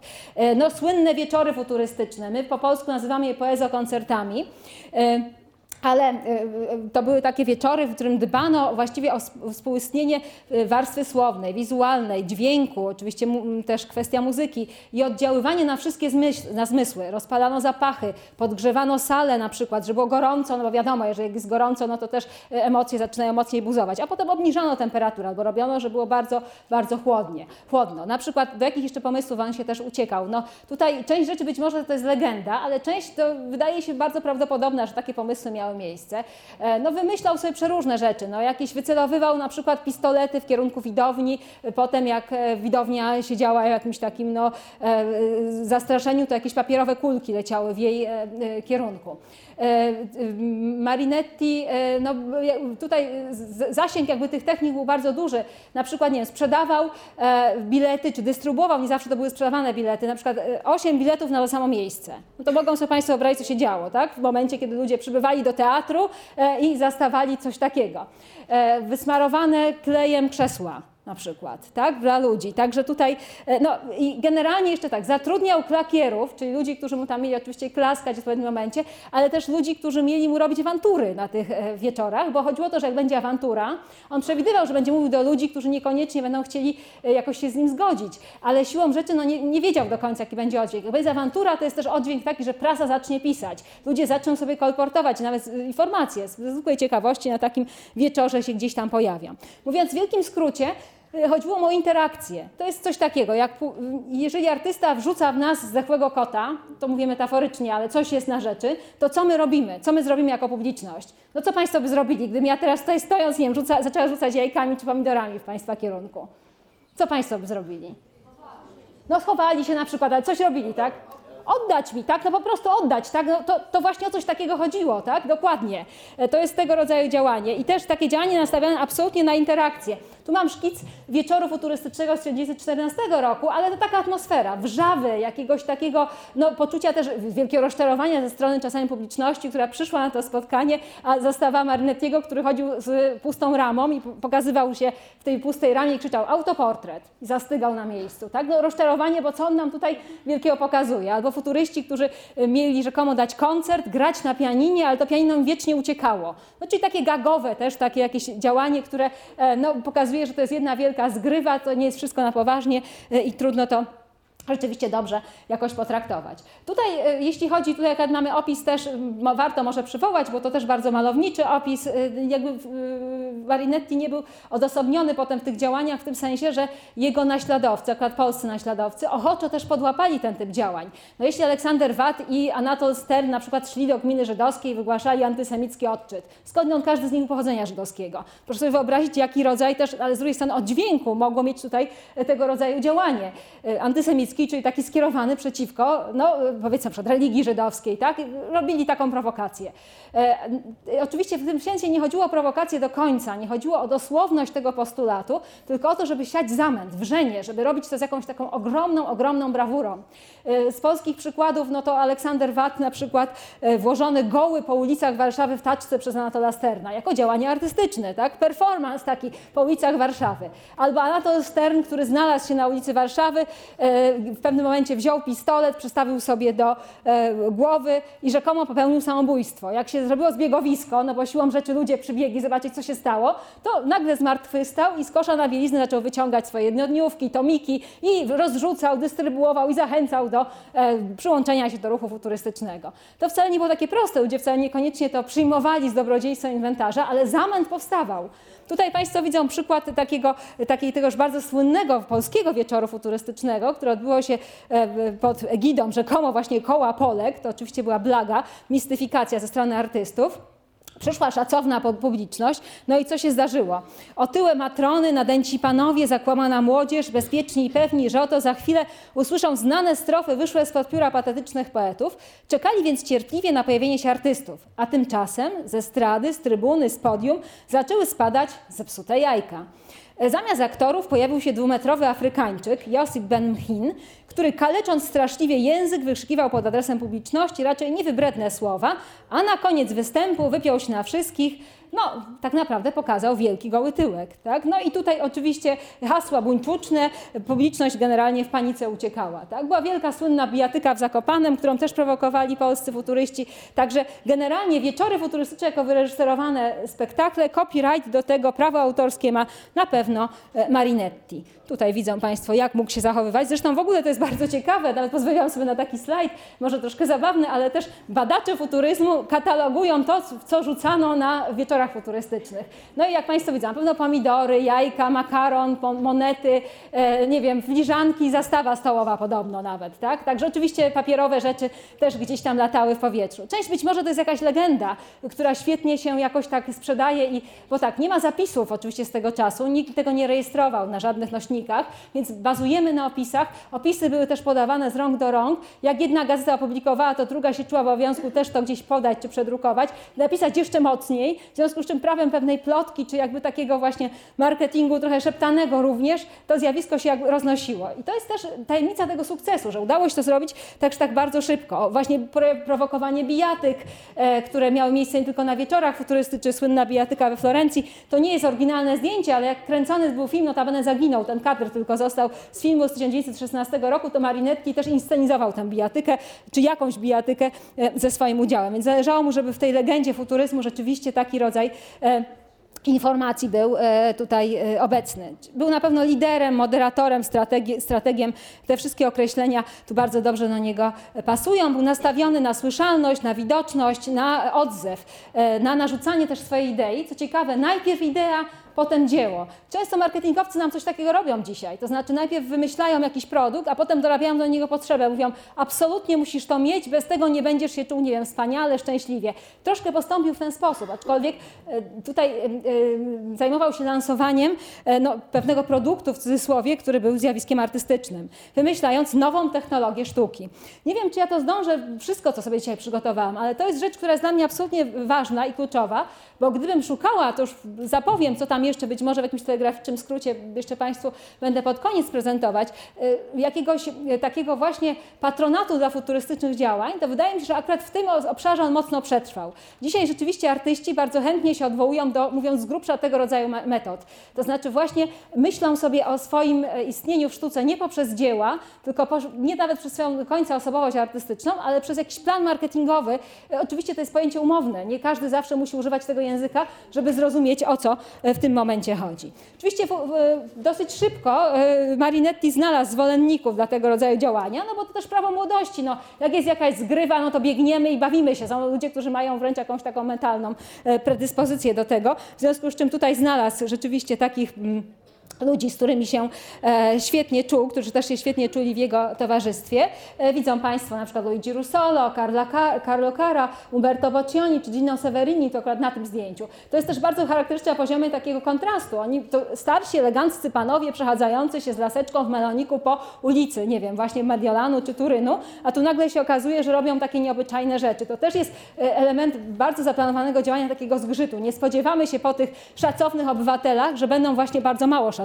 Speaker 1: No słynne wieczory futurystyczne, my po polsku nazywamy je poezokoncertami. Ale e, to były takie wieczory, w którym dbano właściwie o sp- współistnienie e, warstwy słownej, wizualnej, dźwięku, oczywiście też kwestia muzyki i oddziaływanie na wszystkie zmysł, na zmysły. Rozpalano zapachy, podgrzewano salę na przykład, żeby było gorąco, no bo wiadomo, jeżeli jest gorąco, no to też emocje zaczynają mocniej buzować, a potem obniżano temperaturę albo robiono, że było bardzo, bardzo chłodnie, chłodno. Na przykład do jakich jeszcze pomysłów on się też uciekał? No tutaj część rzeczy być może to jest legenda, ale część to wydaje się bardzo prawdopodobna, że takie pomysły miały miejsce. E, No wymyślał sobie przeróżne rzeczy, no jakieś wycelowywał na przykład pistolety w kierunku widowni, potem jak e, widownia siedziała w jakimś takim no, e, zastraszeniu, to jakieś papierowe kulki leciały w jej kierunku. Marinetti, no tutaj zasięg jakby tych technik był bardzo duży. Na przykład, nie wiem, sprzedawał bilety, czy dystrybuował, nie zawsze to były sprzedawane bilety, na przykład 8 biletów na to samo miejsce. No to mogą sobie Państwo wyobrazić, co się działo, tak? W momencie, kiedy ludzie przybywali do teatru e, i zastawali coś takiego. E, Wysmarowane klejem krzesła na przykład, tak, dla ludzi. Także tutaj, e, no i generalnie jeszcze tak, zatrudniał klakierów, czyli ludzi, którzy mu tam mieli oczywiście klaskać w odpowiednim momencie, ale też ludzi, którzy mieli mu robić awantury na tych e, wieczorach, bo chodziło o to, że jak będzie awantura, on przewidywał, że będzie mówił do ludzi, którzy niekoniecznie będą chcieli e, jakoś się z nim zgodzić, ale siłą rzeczy no, nie, nie wiedział do końca, jaki będzie oddźwięk. Jak będzie awantura, to jest też oddźwięk taki, że prasa zacznie pisać, ludzie zaczną sobie kolportować nawet informacje z zwykłej ciekawości na takim wieczorze się gdzieś tam pojawia. Mówiąc w wielkim skrócie, Chodziło mu o interakcję. To jest coś takiego, jak pu- jeżeli artysta wrzuca w nas zdechłego kota, to mówię metaforycznie, ale coś jest na rzeczy, to co my robimy? Co my zrobimy jako publiczność? No co Państwo by zrobili, gdybym ja teraz tutaj stojąc, nie wiem, rzuca, zaczęła rzucać jajkami czy pomidorami w Państwa kierunku? Co Państwo by zrobili? No schowali się na przykład, ale coś robili, tak? Oddać mi, tak? No po prostu oddać, tak? No to, to właśnie o coś takiego chodziło, tak? Dokładnie. E, To jest tego rodzaju działanie i też takie działanie nastawione absolutnie na interakcję. Tu mam szkic wieczoru futurystycznego z 1914 roku, ale to taka atmosfera, wrzawy, jakiegoś takiego no, poczucia też wielkiego rozczarowania ze strony czasami publiczności, która przyszła na to spotkanie, a zastawała Marinettiego, który chodził z pustą ramą i pokazywał się w tej pustej ramie i krzyczał autoportret i zastygał na miejscu. Tak? No, rozczarowanie, bo co on nam tutaj wielkiego pokazuje? Albo futuryści, którzy y, mieli rzekomo dać koncert, grać na pianinie, ale to pianino wiecznie uciekało. No, czyli takie gagowe też, takie jakieś działanie, które e, no, pokazuje, że to jest jedna wielka zgrywa, to nie jest wszystko na poważnie e, i trudno to rzeczywiście dobrze jakoś potraktować. Tutaj, e, jeśli chodzi, tutaj jak mamy opis też, mo- warto może przywołać, bo to też bardzo malowniczy opis, e, jakby Marinetti nie był odosobniony potem w tych działaniach w tym sensie, że jego naśladowcy, akurat polscy naśladowcy, ochoczo też podłapali ten typ działań. No jeśli Aleksander Watt i Anatol Stern na przykład szli do gminy żydowskiej wygłaszali antysemicki odczyt, skąd każdy z nich pochodzenia żydowskiego. Proszę sobie wyobrazić, jaki rodzaj też, ale z drugiej strony oddźwięku mogło mieć tutaj tego rodzaju działanie. E, Czyli taki skierowany przeciwko, no powiedzmy przed religii żydowskiej, tak? Robili taką prowokację. E, Oczywiście w tym sensie nie chodziło o prowokację do końca, nie chodziło o dosłowność tego postulatu, tylko o to, żeby siać zamęt, wrzenie, żeby robić to z jakąś taką ogromną, ogromną brawurą. E, Z polskich przykładów, no to Aleksander Watt na przykład e, włożony goły po ulicach Warszawy w taczce przez Anatola Sterna, jako działanie artystyczne, tak? Performance taki po ulicach Warszawy. Albo Anatol Stern, który znalazł się na ulicy Warszawy, w pewnym momencie wziął pistolet, przystawił sobie do e, głowy i rzekomo popełnił samobójstwo. Jak się zrobiło zbiegowisko, no bo siłą rzeczy ludzie przybiegli zobaczyć, co się stało, to nagle zmartwychwstał i z kosza na bieliznę zaczął wyciągać swoje jednodniówki, tomiki i rozrzucał, dystrybuował i zachęcał do e, przyłączenia się do ruchu futurystycznego. To wcale nie było takie proste, ludzie wcale niekoniecznie to przyjmowali z dobrodziejstwem inwentarza, ale zamęt powstawał. Tutaj Państwo widzą przykład takiego, takiej tegoż bardzo słynnego polskiego wieczoru futurystycznego, który odbyło się e, pod egidą rzekomo właśnie koła Polek, to oczywiście była blaga, mistyfikacja ze strony artystów. Przyszła szacowna pu- publiczność, no i co się zdarzyło? Otyłe matrony, nadęci panowie, zakłamana młodzież, bezpieczni i pewni, że oto za chwilę usłyszą znane strofy wyszłe spod pióra patetycznych poetów, czekali więc cierpliwie na pojawienie się artystów, a tymczasem ze strady, z trybuny, z podium zaczęły spadać zepsute jajka. E, Zamiast aktorów pojawił się dwumetrowy Afrykańczyk, Josip Ben Mchin, który kalecząc straszliwie język wykrzykiwał pod adresem publiczności raczej niewybredne słowa, a na koniec występu wypiął się na wszystkich, no tak naprawdę pokazał wielki goły tyłek. Tak? No i tutaj oczywiście hasła buńczuczne, publiczność generalnie w panice uciekała. Tak? Była wielka słynna bijatyka w Zakopanem, którą też prowokowali polscy futuryści. Także generalnie wieczory futurystyczne jako wyreżyserowane spektakle, copyright do tego, prawo autorskie ma na pewno e, Marinetti. Tutaj widzą Państwo, jak mógł się zachowywać. Zresztą w ogóle to jest bardzo ciekawe, nawet pozwoliłam sobie na taki slajd, może troszkę zabawny, ale też badacze futuryzmu katalogują to, co rzucano na wieczorach futurystycznych. No i jak Państwo widzą, na pewno pomidory, jajka, makaron, monety, e, nie wiem, filiżanki, zastawa stołowa podobno nawet, tak? Także oczywiście papierowe rzeczy też gdzieś tam latały w powietrzu. Część być może to jest jakaś legenda, która świetnie się jakoś tak sprzedaje i, bo tak, nie ma zapisów oczywiście z tego czasu, nikt tego nie rejestrował na żadnych nośnikach, więc bazujemy na opisach. Opisy były też podawane z rąk do rąk. Jak jedna gazeta opublikowała, to druga się czuła w obowiązku też to gdzieś podać czy przedrukować, napisać jeszcze mocniej, w związku z czym prawem pewnej plotki, czy jakby takiego właśnie marketingu trochę szeptanego również, to zjawisko się jakby roznosiło. I to jest też tajemnica tego sukcesu, że udało się to zrobić tak, tak bardzo szybko. Właśnie pro- prowokowanie bijatyk, e, które miały miejsce nie tylko na wieczorach futurystycznych, czy słynna bijatyka we Florencji, to nie jest oryginalne zdjęcie, ale jak kręcony był film, notabene zaginął, ten kadr tylko został z filmu z 1916 roku, to Marinetti też inscenizował tę bijatykę, czy jakąś bijatykę e, ze swoim udziałem. Więc zależało mu, żeby w tej legendzie futuryzmu rzeczywiście taki rodzaj e, informacji był e, tutaj obecny. Był na pewno liderem, moderatorem, strategi- strategiem. Te wszystkie określenia tu bardzo dobrze do niego pasują. Był nastawiony na słyszalność, na widoczność, na odzew, na narzucanie też swojej idei. Co ciekawe, najpierw idea, potem dzieło. Często marketingowcy nam coś takiego robią dzisiaj. To znaczy najpierw wymyślają jakiś produkt, a potem dorabiają do niego potrzebę. Mówią, absolutnie musisz to mieć, bez tego nie będziesz się czuł, nie wiem, wspaniale, szczęśliwie. Troszkę postąpił w ten sposób, aczkolwiek e, tutaj e, e, zajmował się lansowaniem no, pewnego produktu, w cudzysłowie, który był zjawiskiem artystycznym, wymyślając nową technologię sztuki. Nie wiem, czy ja to zdążę, wszystko, co sobie dzisiaj przygotowałam, ale to jest rzecz, która jest dla mnie absolutnie ważna i kluczowa, bo gdybym szukała, to już zapowiem, co tam jeszcze być może w jakimś telegraficznym skrócie jeszcze Państwu będę pod koniec prezentować, y, jakiegoś y, takiego właśnie patronatu dla futurystycznych działań, to wydaje mi się, że akurat w tym obszarze on mocno przetrwał. Dzisiaj rzeczywiście artyści bardzo chętnie się odwołują do, mówiąc z grubsza, tego rodzaju me- metod. To znaczy właśnie myślą sobie o swoim e, istnieniu w sztuce nie poprzez dzieła, tylko po, nie nawet przez swoją końca osobowość artystyczną, ale przez jakiś plan marketingowy. Oczywiście to jest pojęcie umowne. Nie każdy zawsze musi używać tego języka, żeby zrozumieć, o co e, w tym momencie chodzi. Oczywiście dosyć szybko e, Marinetti znalazł zwolenników dla tego rodzaju działania, no bo to też prawo młodości. No, jak jest jakaś zgrywa, no to biegniemy i bawimy się. Są ludzie, którzy mają wręcz jakąś taką mentalną e, predyspozycję do tego. W związku z czym tutaj znalazł rzeczywiście takich. mm, ludzi, z którymi się e, świetnie czuł, którzy też się świetnie czuli w jego towarzystwie. E, widzą Państwo na przykład Luigi Russolo, Carla Ca- Carlo Cara, Umberto Boccioni czy Gino Severini, to akurat na tym zdjęciu. To jest też bardzo charakterystyczne na poziomie takiego kontrastu. Oni to starsi, eleganccy panowie przechadzający się z laseczką w meloniku po ulicy, nie wiem, właśnie Mediolanu czy Turynu, a tu nagle się okazuje, że robią takie nieobyczajne rzeczy. To też jest e, element bardzo zaplanowanego działania takiego zgrzytu. Nie spodziewamy się po tych szacownych obywatelach, że będą właśnie bardzo mało szacowni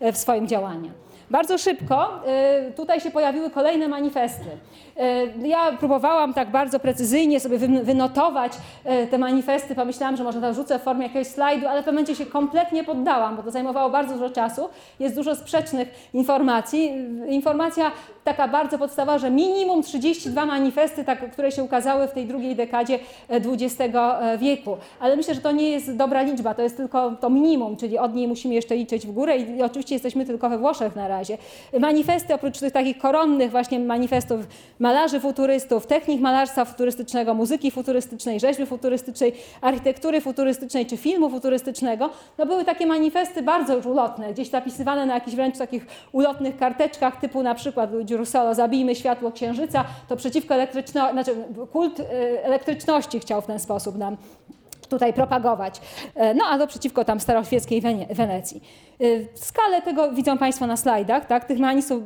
Speaker 1: e, w swoim działaniu. Bardzo szybko e, tutaj się pojawiły kolejne manifesty. E, Ja próbowałam tak bardzo precyzyjnie sobie wy- wynotować e, te manifesty. Pomyślałam, że może to wrzucę w formie jakiegoś slajdu, ale w pewnym momencie się kompletnie poddałam, bo to zajmowało bardzo dużo czasu. Jest dużo sprzecznych informacji. Informacja taka bardzo podstawowa, że minimum 32 manifesty, tak, które się ukazały w tej drugiej dekadzie XX wieku. Ale myślę, że to nie jest dobra liczba, to jest tylko to minimum, czyli od niej musimy jeszcze liczyć w górę i oczywiście jesteśmy tylko we Włoszech na razie. Razie. Manifesty oprócz tych takich koronnych właśnie manifestów malarzy futurystów, technik malarstwa futurystycznego, muzyki futurystycznej, rzeźby futurystycznej, architektury futurystycznej czy filmu futurystycznego, no były takie manifesty bardzo już ulotne, gdzieś zapisywane na jakichś wręcz takich ulotnych karteczkach typu na przykład Luigi Russolo, zabijmy światło księżyca, to przeciwko elektryczności, znaczy kult y, elektryczności chciał w ten sposób nam tutaj propagować. E, No a to przeciwko tam staroświeckiej Wenecji. Y, Skalę tego widzą Państwo na slajdach, tak? Tych manifestów,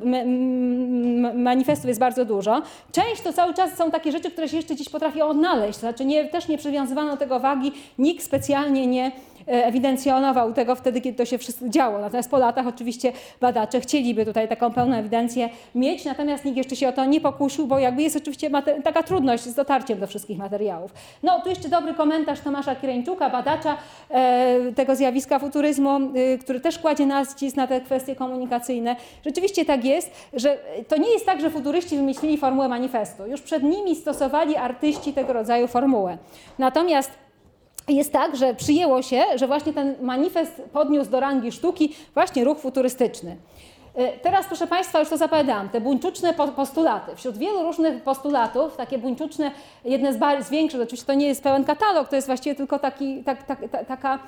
Speaker 1: manifestów jest bardzo dużo. Część to cały czas są takie rzeczy, które się jeszcze gdzieś potrafią odnaleźć, to znaczy nie, też nie przywiązywano tego wagi, nikt specjalnie nie e, ewidencjonował tego wtedy, kiedy to się wszystko działo. Natomiast po latach oczywiście badacze chcieliby tutaj taką pełną ewidencję mieć, natomiast nikt jeszcze się o to nie pokusił, bo jakby jest oczywiście taka trudność z dotarciem do wszystkich materiałów. No tu jeszcze dobry komentarz Tomasza Kireńczuka, badacza e, tego zjawiska futuryzmu, y, który też kładzie nacisk na te kwestie komunikacyjne. Rzeczywiście tak jest, że to nie jest tak, że futuryści wymyślili formułę manifestu. Już przed nimi stosowali artyści tego rodzaju formułę. Natomiast jest tak, że przyjęło się, że właśnie ten manifest podniósł do rangi sztuki właśnie ruch futurystyczny. E, Teraz, proszę Państwa, już to zapowiadałam, te buńczuczne po- postulaty. Wśród wielu różnych postulatów, takie buńczuczne, jedne z, bar- z większych, oczywiście to nie jest pełen katalog, to jest właściwie tylko taki, tak, tak, ta, taka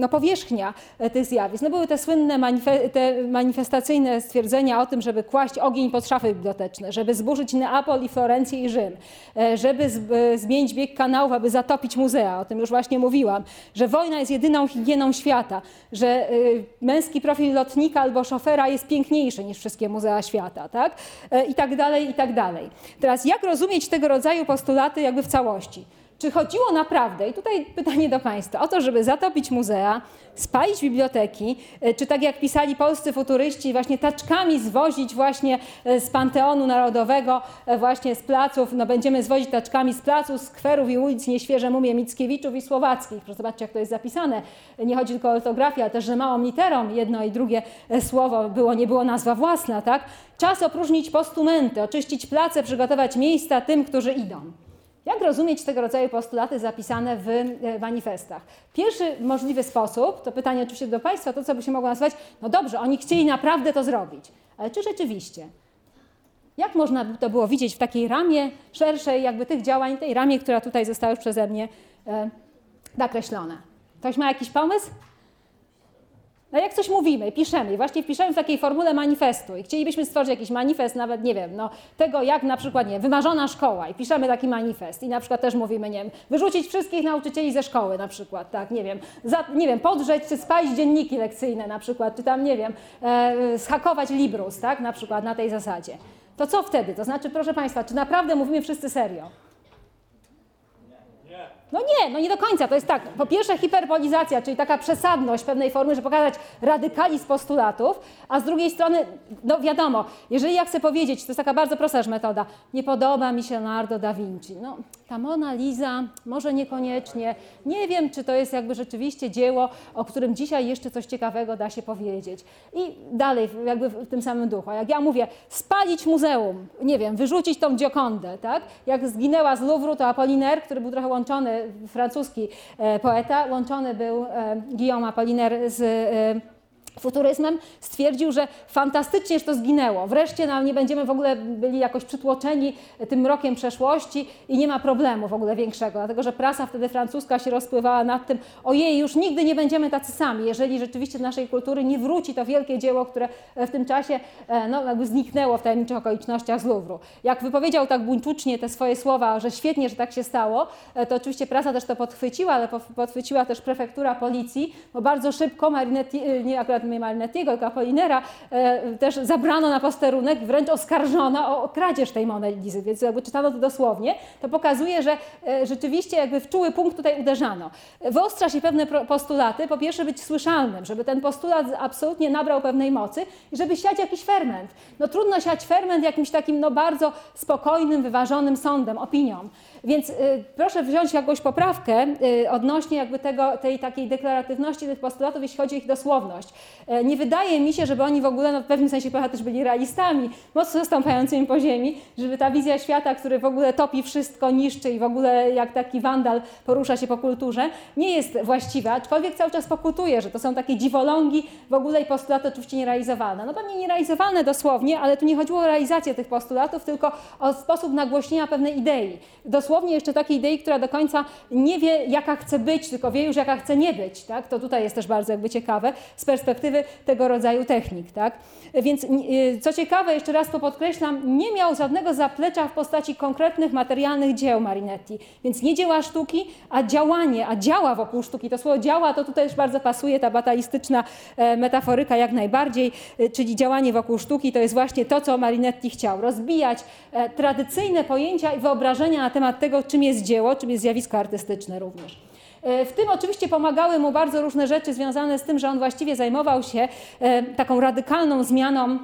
Speaker 1: no, powierzchnia e, tych zjawisk. No, były te słynne manife- te manifestacyjne stwierdzenia o tym, żeby kłaść ogień pod szafy biblioteczne, żeby zburzyć Neapol i Florencję i Rzym, e, żeby z, zmienić bieg kanałów, aby zatopić muzea, o tym już właśnie mówiłam, że wojna jest jedyną higieną świata, że y, męski profil lotnika albo szofera jest piękniejszy niż wszystkie muzea świata, tak? E, I tak dalej, i tak dalej. Teraz jak rozumieć tego rodzaju postulaty jakby w całości? Czy chodziło naprawdę, i tutaj pytanie do Państwa, o to, żeby zatopić muzea, spalić biblioteki, e, czy tak jak pisali polscy futuryści, właśnie taczkami zwozić właśnie e, z Panteonu Narodowego, e, właśnie z placów, no będziemy zwozić taczkami z placów, skwerów i ulic nieświeże mumie Mickiewiczów i Słowackich. Proszę zobaczcie, jak to jest zapisane. Nie chodzi tylko o ortografię, ale też, że małą literą jedno i drugie słowo było, nie było nazwa własna, tak? Czas opróżnić postumenty, oczyścić place, przygotować miejsca tym, którzy idą. Jak rozumieć tego rodzaju postulaty zapisane w e, manifestach? Pierwszy możliwy sposób, to pytanie oczywiście do Państwa, to co by się mogło nazywać, no dobrze, oni chcieli naprawdę to zrobić, ale czy rzeczywiście? Jak można by to było widzieć w takiej ramie szerszej, jakby tych działań, tej ramie, która tutaj została już przeze mnie e, nakreślona? Ktoś ma jakiś pomysł? No jak coś mówimy, piszemy, i właśnie wpiszemy w takiej formule manifestu i chcielibyśmy stworzyć jakiś manifest, nawet nie wiem, no tego jak na przykład, nie wymarzona szkoła i piszemy taki manifest i na przykład też mówimy, nie wiem, wyrzucić wszystkich nauczycieli ze szkoły na przykład, tak, nie wiem, za, nie wiem, podrzeć czy spalić dzienniki lekcyjne na przykład, czy tam, nie wiem, e, schakować Librus, tak, na przykład na tej zasadzie. To co wtedy? To znaczy, proszę Państwa, czy naprawdę mówimy wszyscy serio? No nie, no nie do końca. To jest tak, po pierwsze hiperbolizacja, czyli taka przesadność pewnej formy, żeby pokazać radykalizm postulatów, a z drugiej strony, no wiadomo, jeżeli ja chcę powiedzieć, to jest taka bardzo prosta metoda, nie podoba mi się Leonardo da Vinci. No, ta Mona Lisa, może niekoniecznie. Nie wiem, czy to jest jakby rzeczywiście dzieło, o którym dzisiaj jeszcze coś ciekawego da się powiedzieć. I dalej, jakby w tym samym duchu. Jak ja mówię, spalić muzeum, nie wiem, wyrzucić tą Giocondę, tak? Jak zginęła z Louvru, to Apollinaire, który był trochę łączony, francuski e, poeta, łączony był e, Guillaume Apollinaire z e, futuryzmem, stwierdził, że fantastycznie, że to zginęło. Wreszcie nam nie będziemy w ogóle byli jakoś przytłoczeni tym mrokiem przeszłości i nie ma problemu w ogóle większego, dlatego że prasa wtedy francuska się rozpływała nad tym, ojej, już nigdy nie będziemy tacy sami, jeżeli rzeczywiście do naszej kultury nie wróci to wielkie dzieło, które w tym czasie e, no, jakby zniknęło w tajemniczych okolicznościach z Louvru. Jak wypowiedział tak buńczucznie te swoje słowa, że świetnie, że tak się stało, e, to oczywiście prasa też to podchwyciła, ale po- podchwyciła też prefektura policji, bo bardzo szybko Marinetti, e, nie akurat nie Marinettiego, tylko Apollinera e, też zabrano na posterunek, wręcz oskarżono o, kradzież tej Mony Lizy, więc jakby czytano to dosłownie, to pokazuje, że e, rzeczywiście jakby w czuły punkt tutaj uderzano. Wyostrza się pewne postulaty, po pierwsze być słyszalnym, żeby ten postulat absolutnie nabrał pewnej mocy i żeby siać jakiś ferment. No trudno siać ferment jakimś takim no bardzo spokojnym, wyważonym sądem, opinią. Więc y, proszę wziąć jakąś poprawkę y, odnośnie jakby tego, tej takiej deklaratywności tych postulatów, jeśli chodzi o ich dosłowność. E, Nie wydaje mi się, żeby oni w ogóle no, w pewnym sensie trochę też byli realistami, mocno stąpającymi po ziemi, żeby ta wizja świata, który w ogóle topi wszystko, niszczy i w ogóle jak taki wandal porusza się po kulturze, nie jest właściwa, aczkolwiek cały czas pokutuje, że to są takie dziwolągi w ogóle i postulaty oczywiście nierealizowane. No pewnie nierealizowane dosłownie, ale tu nie chodziło o realizację tych postulatów, tylko o sposób nagłośnienia pewnej idei. Dosłownie jeszcze takiej idei, która do końca nie wie, jaka chce być, tylko wie już, jaka chce nie być. Tak? To tutaj jest też bardzo jakby ciekawe z perspektywy tego rodzaju technik. Tak? Więc y, co ciekawe, jeszcze raz to podkreślam, nie miał żadnego zaplecza w postaci konkretnych materialnych dzieł Marinetti. Więc nie dzieła sztuki, a działanie, a działa wokół sztuki. To słowo działa to tutaj też bardzo pasuje, ta batalistyczna e, metaforyka jak najbardziej, e, czyli działanie wokół sztuki to jest właśnie to, co Marinetti chciał. Rozbijać e, tradycyjne pojęcia i wyobrażenia na temat tego, czym jest dzieło, czym jest zjawisko artystyczne również. E, W tym oczywiście pomagały mu bardzo różne rzeczy związane z tym, że on właściwie zajmował się e, taką radykalną zmianą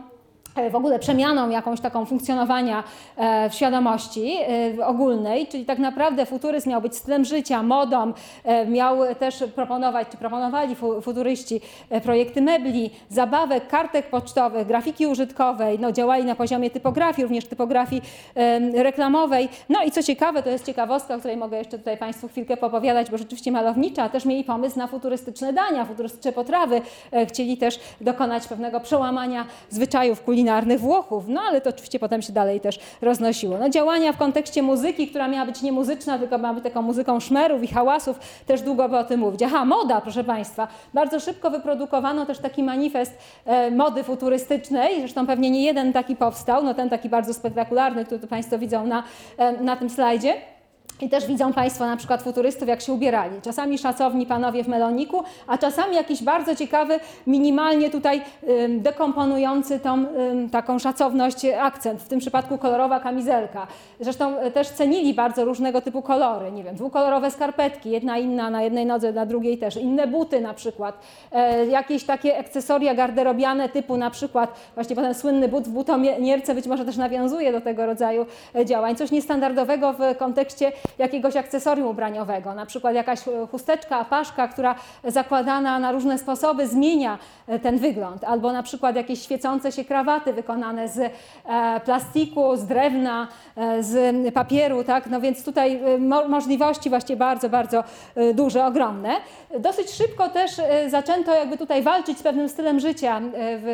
Speaker 1: w ogóle przemianą jakąś taką funkcjonowania e, w świadomości e, ogólnej, czyli tak naprawdę futuryzm miał być stylem życia, modą, e, miał też proponować, czy proponowali fu, futuryści e, projekty mebli, zabawek, kartek pocztowych, grafiki użytkowej, no, działali na poziomie typografii, również typografii e, reklamowej. No i co ciekawe, to jest ciekawostka, o której mogę jeszcze tutaj Państwu chwilkę popowiadać, bo rzeczywiście malownicza, też mieli pomysł na futurystyczne dania, futurystyczne potrawy. E, Chcieli też dokonać pewnego przełamania zwyczajów kulinarnych Włochów, no ale to oczywiście potem się dalej też roznosiło. No, działania w kontekście muzyki, która miała być nie muzyczna, tylko miała być taką muzyką szmerów i hałasów, też długo by o tym mówić. Aha, moda, proszę Państwa. Bardzo szybko wyprodukowano też taki manifest e, mody futurystycznej, zresztą pewnie nie jeden taki powstał, no ten taki bardzo spektakularny, który Państwo widzą na, e, na tym slajdzie. I też widzą Państwo na przykład futurystów, jak się ubierali. Czasami szacowni panowie w meloniku, a czasami jakiś bardzo ciekawy, minimalnie tutaj dekomponujący tą taką szacowność y, akcent. W tym przypadku kolorowa kamizelka. Zresztą y, też cenili bardzo różnego typu kolory. Nie wiem, dwukolorowe skarpetki, jedna inna na jednej nodze, na drugiej też. Inne buty na przykład. E, jakieś takie akcesoria garderobiane typu na przykład właśnie potem słynny but w butonierce być może też nawiązuje do tego rodzaju e, działań. Coś niestandardowego w kontekście jakiegoś akcesorium ubraniowego, na przykład jakaś chusteczka, apaszka, która zakładana na różne sposoby zmienia e, ten wygląd, albo na przykład jakieś świecące się krawaty wykonane z e, plastiku, z drewna, e, z papieru, tak? No więc tutaj mo możliwości właśnie bardzo, bardzo duże, ogromne. Dosyć szybko też zaczęto jakby tutaj walczyć z pewnym stylem życia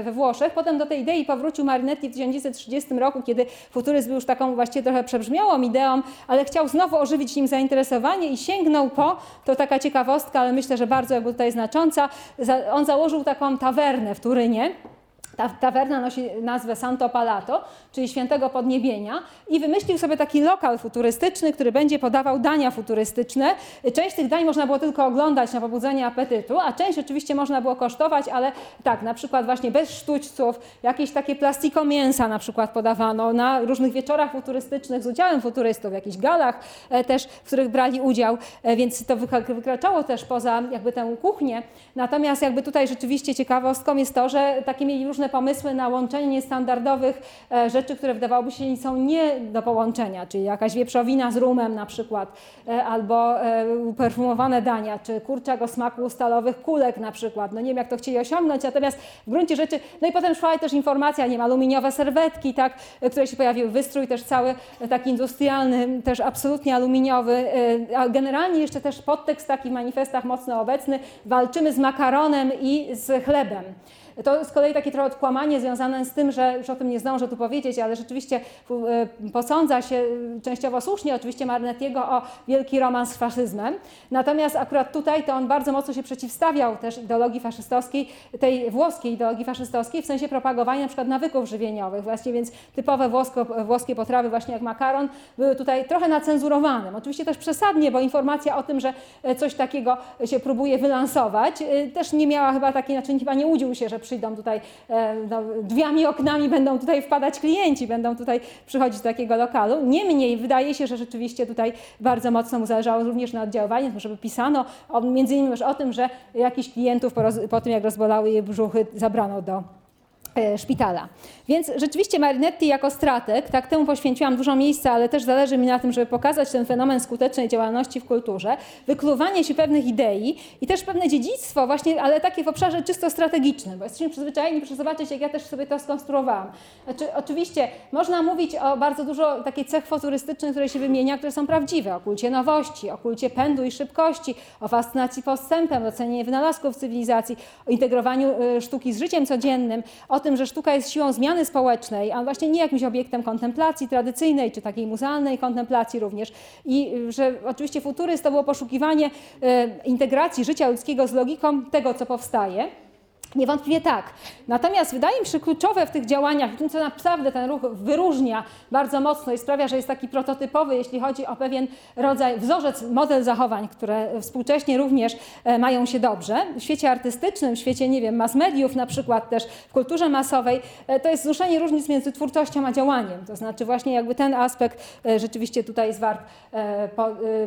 Speaker 1: we Włoszech. Potem do tej idei powrócił Marinetti w 1930 roku, kiedy futuryzm był już taką właściwie trochę przebrzmiałą ideą, ale chciał znowu ożywić nim zainteresowanie i sięgnął po, to taka ciekawostka, ale myślę, że bardzo jakby tutaj znacząca, on założył taką tawernę w Turynie. Ta tawerna nosi nazwę Santo Palato, czyli świętego podniebienia i wymyślił sobie taki lokal futurystyczny, który będzie podawał dania futurystyczne. Część tych dań można było tylko oglądać na pobudzenie apetytu, a część oczywiście można było kosztować, ale tak, na przykład właśnie bez sztućców, jakieś takie plastiko mięsa na przykład podawano na różnych wieczorach futurystycznych z udziałem futurystów, w jakichś galach e, też, w których brali udział, e, więc to wykraczało też poza jakby tę kuchnię. Natomiast jakby tutaj rzeczywiście ciekawostką jest to, że takie mieli różne pomysły na łączenie niestandardowych e, rzeczy, które wydawałoby się są nie do połączenia, czyli jakaś wieprzowina z rumem na przykład, e, albo e, uperfumowane dania, czy kurczak o smaku stalowych kulek na przykład. No nie wiem, jak to chcieli osiągnąć, natomiast w gruncie rzeczy, no i potem szła też informacja, nie aluminiowe serwetki, tak, które się pojawiły, wystrój też cały taki industrialny, też absolutnie aluminiowy, a generalnie jeszcze też podtekst taki w manifestach mocno obecny, walczymy z makaronem i z chlebem. To z kolei takie trochę odkłamanie związane z tym, że już o tym nie zdążę tu powiedzieć, ale rzeczywiście e, posądza się e, częściowo słusznie oczywiście Marnettiego o wielki romans z faszyzmem. Natomiast akurat tutaj to on bardzo mocno się przeciwstawiał też ideologii faszystowskiej, tej włoskiej ideologii faszystowskiej w sensie propagowania przykład nawyków żywieniowych. Właśnie więc typowe włosko, włoskie potrawy właśnie jak makaron były tutaj trochę nacenzurowane. Oczywiście też przesadnie, bo informacja o tym, że e, coś takiego się próbuje wylansować, też nie miała chyba takiej, znaczy chyba nie łudził się, że przyjdą tutaj e, no, drzwiami, oknami będą tutaj wpadać klienci, będą tutaj przychodzić do takiego lokalu. Niemniej wydaje się, że rzeczywiście tutaj bardzo mocno mu zależało również na oddziaływaniu, żeby pisano o, między innymi już o tym, że jakichś klientów po, roz, po tym, jak rozbolały je brzuchy, zabrano do e, szpitala. Więc rzeczywiście Marinetti jako strateg, tak temu poświęciłam dużo miejsca, ale też zależy mi na tym, żeby pokazać ten fenomen skutecznej działalności w kulturze, wykluwanie się pewnych idei i też pewne dziedzictwo właśnie, ale takie w obszarze czysto strategicznym, bo jesteśmy przyzwyczajeni, proszę zobaczyć, jak ja też sobie to skonstruowałam. Znaczy, oczywiście można mówić o bardzo dużo takich cech futurystycznych, które się wymienia, które są prawdziwe, o kulcie nowości, o kulcie pędu i szybkości, o fascynacji postępem, o cenie wynalazków cywilizacji, o integrowaniu y, sztuki z życiem codziennym, o tym, że sztuka jest siłą społecznej, a właśnie nie jakimś obiektem kontemplacji tradycyjnej, czy takiej muzealnej kontemplacji również. I y, że oczywiście futuryzm to było poszukiwanie y, integracji życia ludzkiego z logiką tego, co powstaje. Niewątpliwie tak. Natomiast wydaje mi się, kluczowe w tych działaniach, tym co naprawdę ten ruch wyróżnia bardzo mocno i sprawia, że jest taki prototypowy, jeśli chodzi o pewien rodzaj, wzorzec, model zachowań, które współcześnie również e, mają się dobrze. W świecie artystycznym, w świecie, nie wiem, mass mediów na przykład też, w kulturze masowej, e, to jest zruszenie różnic między twórczością a działaniem. To znaczy właśnie jakby ten aspekt e, rzeczywiście tutaj jest wart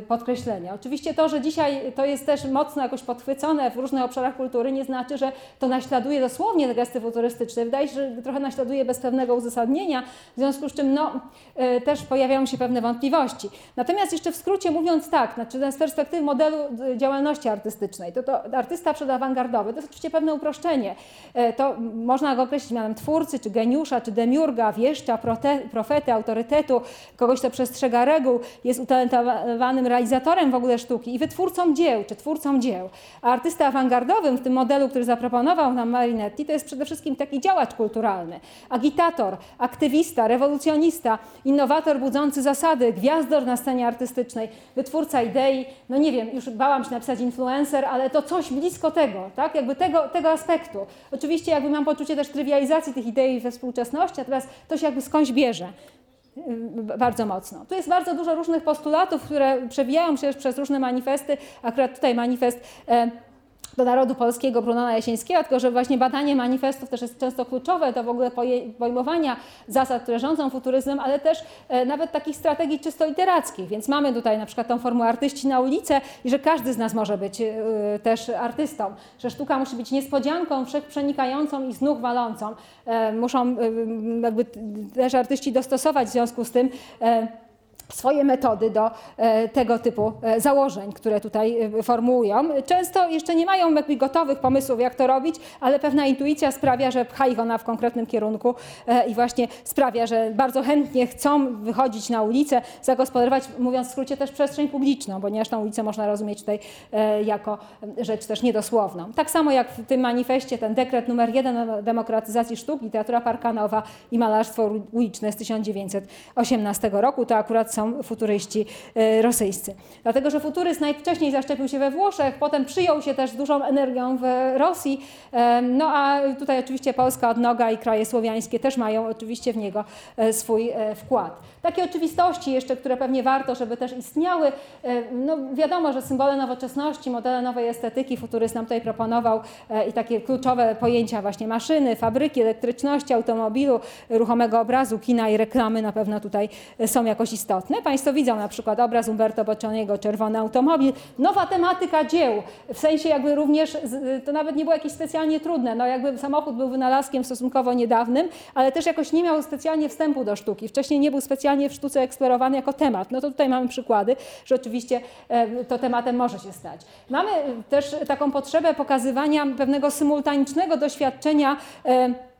Speaker 1: podkreślenia. Oczywiście to, że dzisiaj to jest też mocno jakoś podchwycone w różnych obszarach kultury, nie znaczy, że to naśladuje dosłownie gesty futurystyczne. Wydaje się, że trochę naśladuje bez pewnego uzasadnienia, w związku z czym no, e, też pojawiają się pewne wątpliwości. Natomiast jeszcze w skrócie mówiąc tak, znaczy z perspektywy modelu e, działalności artystycznej, to, to artysta przedawangardowy to jest oczywiście pewne uproszczenie. E, to można go określić mianem twórcy, czy geniusza, czy demiurga, wieszcza, prote, profety, autorytetu, kogoś, kto przestrzega reguł, jest utalentowanym realizatorem w ogóle sztuki i wytwórcą dzieł, czy twórcą dzieł. A artysta awangardowym w tym modelu, który zaproponował, zaproponował nam Marinetti, to jest przede wszystkim taki działacz kulturalny, agitator, aktywista, rewolucjonista, innowator budzący zasady, gwiazdor na scenie artystycznej, wytwórca idei, no nie wiem, już bałam się napisać influencer, ale to coś blisko tego, tak, jakby tego, tego aspektu. Oczywiście jakby mam poczucie też trywializacji tych idei we współczesności, a teraz to się jakby skądś bierze y, bardzo mocno. Tu jest bardzo dużo różnych postulatów, które przewijają się przez różne manifesty. Akurat tutaj manifest e, do narodu polskiego Brunona Jasińskiego, tylko że właśnie badanie manifestów też jest często kluczowe do w ogóle pojmowania zasad, które rządzą futuryzmem, ale też e, nawet takich strategii czysto literackich. Więc mamy tutaj na przykład tą formułę artyści na ulicę i że każdy z nas może być e, też artystą, że sztuka musi być niespodzianką, wszechprzenikającą i znów walącą. E, muszą jakby też artyści dostosować w związku z tym swoje metody do e, tego typu e, założeń, które tutaj e, formułują. Często jeszcze nie mają jakby gotowych pomysłów, jak to robić, ale pewna intuicja sprawia, że pcha ich ona w konkretnym kierunku i właśnie sprawia, że bardzo chętnie chcą wychodzić na ulicę, zagospodarować, mówiąc w skrócie, też przestrzeń publiczną, ponieważ tę ulicę można rozumieć tutaj jako rzecz też niedosłowną. Tak samo jak w tym manifestie ten dekret numer jeden o demokratyzacji sztuk, literatura parkanowa i malarstwo uliczne z 1918 roku, to akurat są są futuryści e, rosyjscy. Dlatego, że futuryzm najwcześniej zaszczepił się we Włoszech, potem przyjął się też dużą energią w Rosji, e, no a tutaj oczywiście Polska odnoga i kraje słowiańskie też mają oczywiście w niego e, swój wkład. Takie oczywistości jeszcze, które pewnie warto, żeby też istniały, no wiadomo, że symbole nowoczesności, modele nowej estetyki futuryzm nam tutaj proponował i takie kluczowe pojęcia właśnie maszyny, fabryki, elektryczności, automobilu, ruchomego obrazu, kina i reklamy na pewno tutaj są jakoś istotne istotne. Państwo widzą na przykład obraz Umberto Boccioniego, Czerwony automobil. Nowa tematyka dzieł, w sensie jakby również, to nawet nie było jakieś specjalnie trudne, no jakby samochód był wynalazkiem stosunkowo niedawnym, ale też jakoś nie miał specjalnie wstępu do sztuki. Wcześniej nie był specjalnie w sztuce eksplorowany jako temat. No to tutaj mamy przykłady, że oczywiście e, to tematem może się stać. Mamy też taką potrzebę pokazywania pewnego symultanicznego doświadczenia e,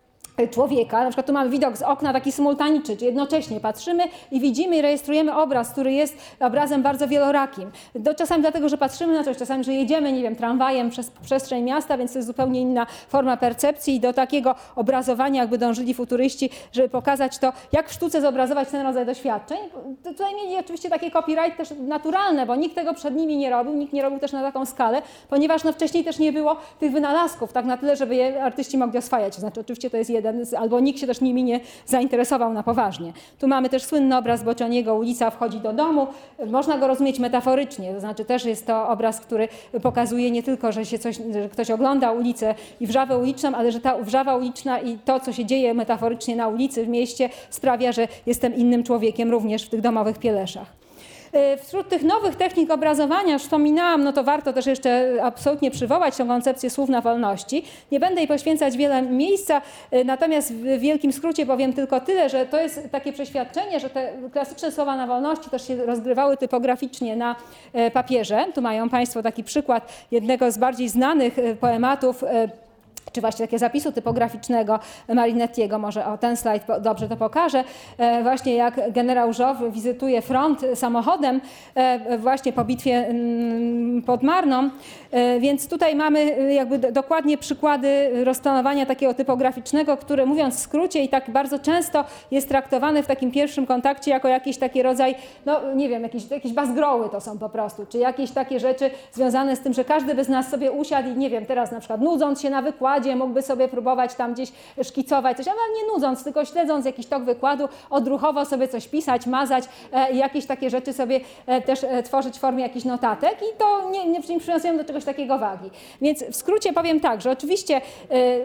Speaker 1: człowieka. Na przykład tu mamy widok z okna taki symultaniczny, czy jednocześnie patrzymy i widzimy i rejestrujemy obraz, który jest obrazem bardzo wielorakim. Do, czasami dlatego, że patrzymy na coś, czasami, że jedziemy, nie wiem, tramwajem przez przestrzeń miasta, więc to jest zupełnie inna forma percepcji i do takiego obrazowania jakby dążyli futuryści, żeby pokazać to, jak w sztuce zobrazować ten rodzaj doświadczeń. Tutaj mieli oczywiście takie copyright też naturalne, bo nikt tego przed nimi nie robił, nikt nie robił też na taką skalę, ponieważ no, wcześniej też nie było tych wynalazków tak na tyle, żeby je artyści mogli oswajać. Znaczy oczywiście to jest jeden jeden, albo nikt się też nimi nie zainteresował na poważnie. Tu mamy też słynny obraz Bocianiego, ulica wchodzi do domu. Można go rozumieć metaforycznie, to znaczy też jest to obraz, który pokazuje nie tylko, że, się coś, że ktoś ogląda ulicę i wrzawę uliczną, ale że ta wrzawa uliczna i to, co się dzieje metaforycznie na ulicy, w mieście sprawia, że jestem innym człowiekiem również w tych domowych pieleszach.
Speaker 2: E, Wśród tych nowych technik obrazowania, już wspominałam, no to warto też jeszcze absolutnie przywołać tą koncepcję słów na wolności. Nie będę jej poświęcać wiele miejsca, e, natomiast w wielkim skrócie powiem tylko tyle, że to jest takie przeświadczenie, że te klasyczne słowa na wolności też się rozgrywały typograficznie na e, papierze. Tu mają Państwo taki przykład jednego z bardziej znanych poematów czy właśnie takiego zapisu typograficznego Marinettiego, może o ten slajd dobrze to pokaże, właśnie jak generał Żow wizytuje front samochodem e, właśnie po bitwie mm, pod Marną, E, więc tutaj mamy e, jakby do- dokładnie przykłady rozplanowania takiego typograficznego, które mówiąc w skrócie i tak bardzo często jest traktowany w takim pierwszym kontakcie jako jakiś taki rodzaj, no nie wiem, jakieś, jakieś bazgroły to są po prostu, czy jakieś takie rzeczy związane z tym, że każdy by z nas sobie usiadł i nie wiem, teraz na przykład nudząc się na wykładzie mógłby sobie próbować tam gdzieś szkicować coś, ale nie nudząc, tylko śledząc jakiś tok wykładu, odruchowo sobie coś pisać, mazać e, jakieś takie rzeczy sobie e, też e, tworzyć w formie jakichś notatek i to nie, nie, do czegoś takiego wagi. Więc w skrócie powiem tak, że oczywiście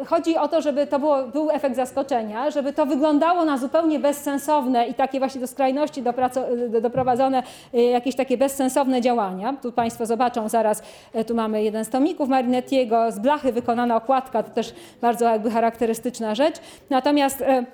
Speaker 2: chodzi o to, żeby to było, był efekt zaskoczenia, żeby to wyglądało na zupełnie bezsensowne i takie właśnie do skrajności doprowadzone jakieś takie bezsensowne działania. Tu Państwo zobaczą zaraz, tu mamy jeden z tomików Marinettiego, z blachy wykonana okładka, też bardzo jakby charakterystyczna rzecz. Natomiast e,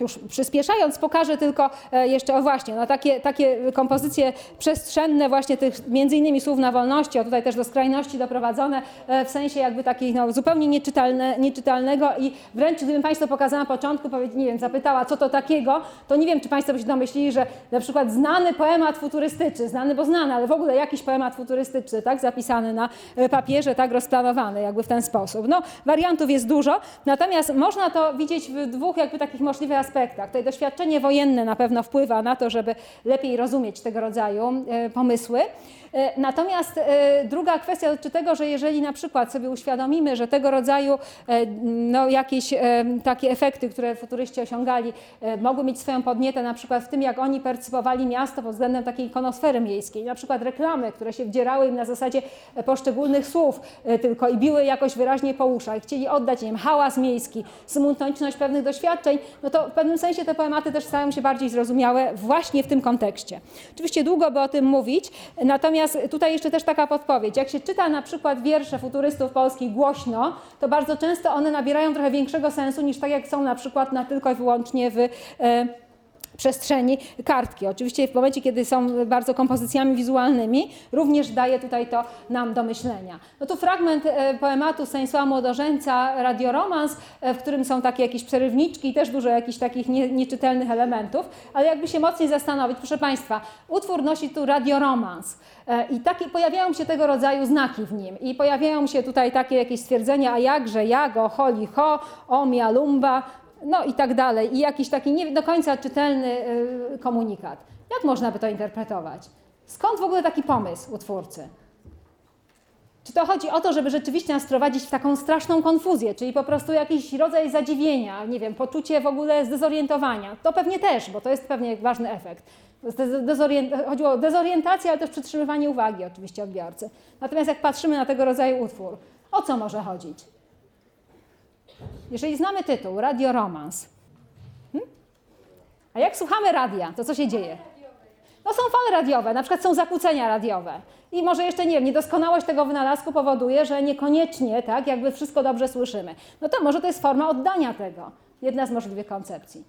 Speaker 2: już przyspieszając, pokażę tylko e, jeszcze, o właśnie, no takie, takie kompozycje przestrzenne właśnie tych między innymi słów na wolności, o tutaj też do skrajności doprowadzone, e, w sensie jakby takich no, zupełnie nieczytalne, nieczytalnego i wręcz gdybym Państwu pokazała na początku, nie wiem, zapytała co to takiego, to nie wiem, czy Państwo by się domyślili, że na przykład znany poemat futurystyczny, znany, bo znany, ale w ogóle jakiś poemat futurystyczny, tak, zapisany na e, papierze, tak rozplanowany jakby w ten sposób. No, wariantów jest dużo, natomiast można to widzieć w dwóch jakby takich możliwych aspektach. Tutaj doświadczenie wojenne na pewno wpływa na to, żeby lepiej rozumieć tego rodzaju e, pomysły. E, Natomiast e, druga kwestia dotyczy tego, że jeżeli na przykład sobie uświadomimy, że tego rodzaju e, no, jakieś takie efekty, które futuryści osiągali, mogły mieć swoją podnietę na przykład w tym, jak oni percypowali miasto pod względem takiej ikonosfery miejskiej, na przykład reklamy, które się wdzierały im na zasadzie poszczególnych słów tylko i biły jakoś wyraźnie po uszach, chcieli oddać, wiem, hałas miejski, symultaniczność pewnych doświadczeń, no to w pewnym sensie te poematy też stają się bardziej zrozumiałe właśnie w tym kontekście. Oczywiście długo by o tym mówić, natomiast tutaj jeszcze też taka podpowiedź. Jak się czyta na przykład wiersze futurystów polskich głośno, to bardzo często one nabierają trochę większego sensu niż tak jak są na przykład na tylko i wyłącznie w e, przestrzeni kartki. Oczywiście w momencie, kiedy są bardzo kompozycjami wizualnymi, również daje tutaj to nam do myślenia. No tu fragment e, poematu Stanisława Młodożeńca, Radioromans, e, w którym są takie jakieś przerywniczki i też dużo jakichś takich nie, nieczytelnych elementów, ale jakby się mocniej zastanowić, proszę Państwa, utwór nosi tu radioromans e, i takie, pojawiają się tego rodzaju znaki w nim i pojawiają się tutaj takie jakieś stwierdzenia, a jakże, jago, holi, ho, omia, lumba, no i tak dalej. I jakiś taki nie do końca czytelny y, komunikat. Jak można by to interpretować? Skąd w ogóle taki pomysł u twórcy? Czy to chodzi o to, żeby rzeczywiście nas wprowadzić w taką straszną konfuzję, czyli po prostu jakiś rodzaj zadziwienia, nie wiem, poczucie w ogóle zdezorientowania? To pewnie też, bo to jest pewnie ważny efekt. Chodziło o dezorientację, ale też przytrzymywanie uwagi oczywiście odbiorcy. Natomiast jak patrzymy na tego rodzaju utwór, o co może chodzić? Jeżeli znamy tytuł, Radio Romans, hmm? a jak słuchamy radia, to co się dzieje? No są fale radiowe, na przykład są zakłócenia radiowe. I może jeszcze nie wiem, niedoskonałość tego wynalazku powoduje, że niekoniecznie tak, jakby wszystko dobrze słyszymy. No to może to jest forma oddania tego. Jedna z możliwych koncepcji.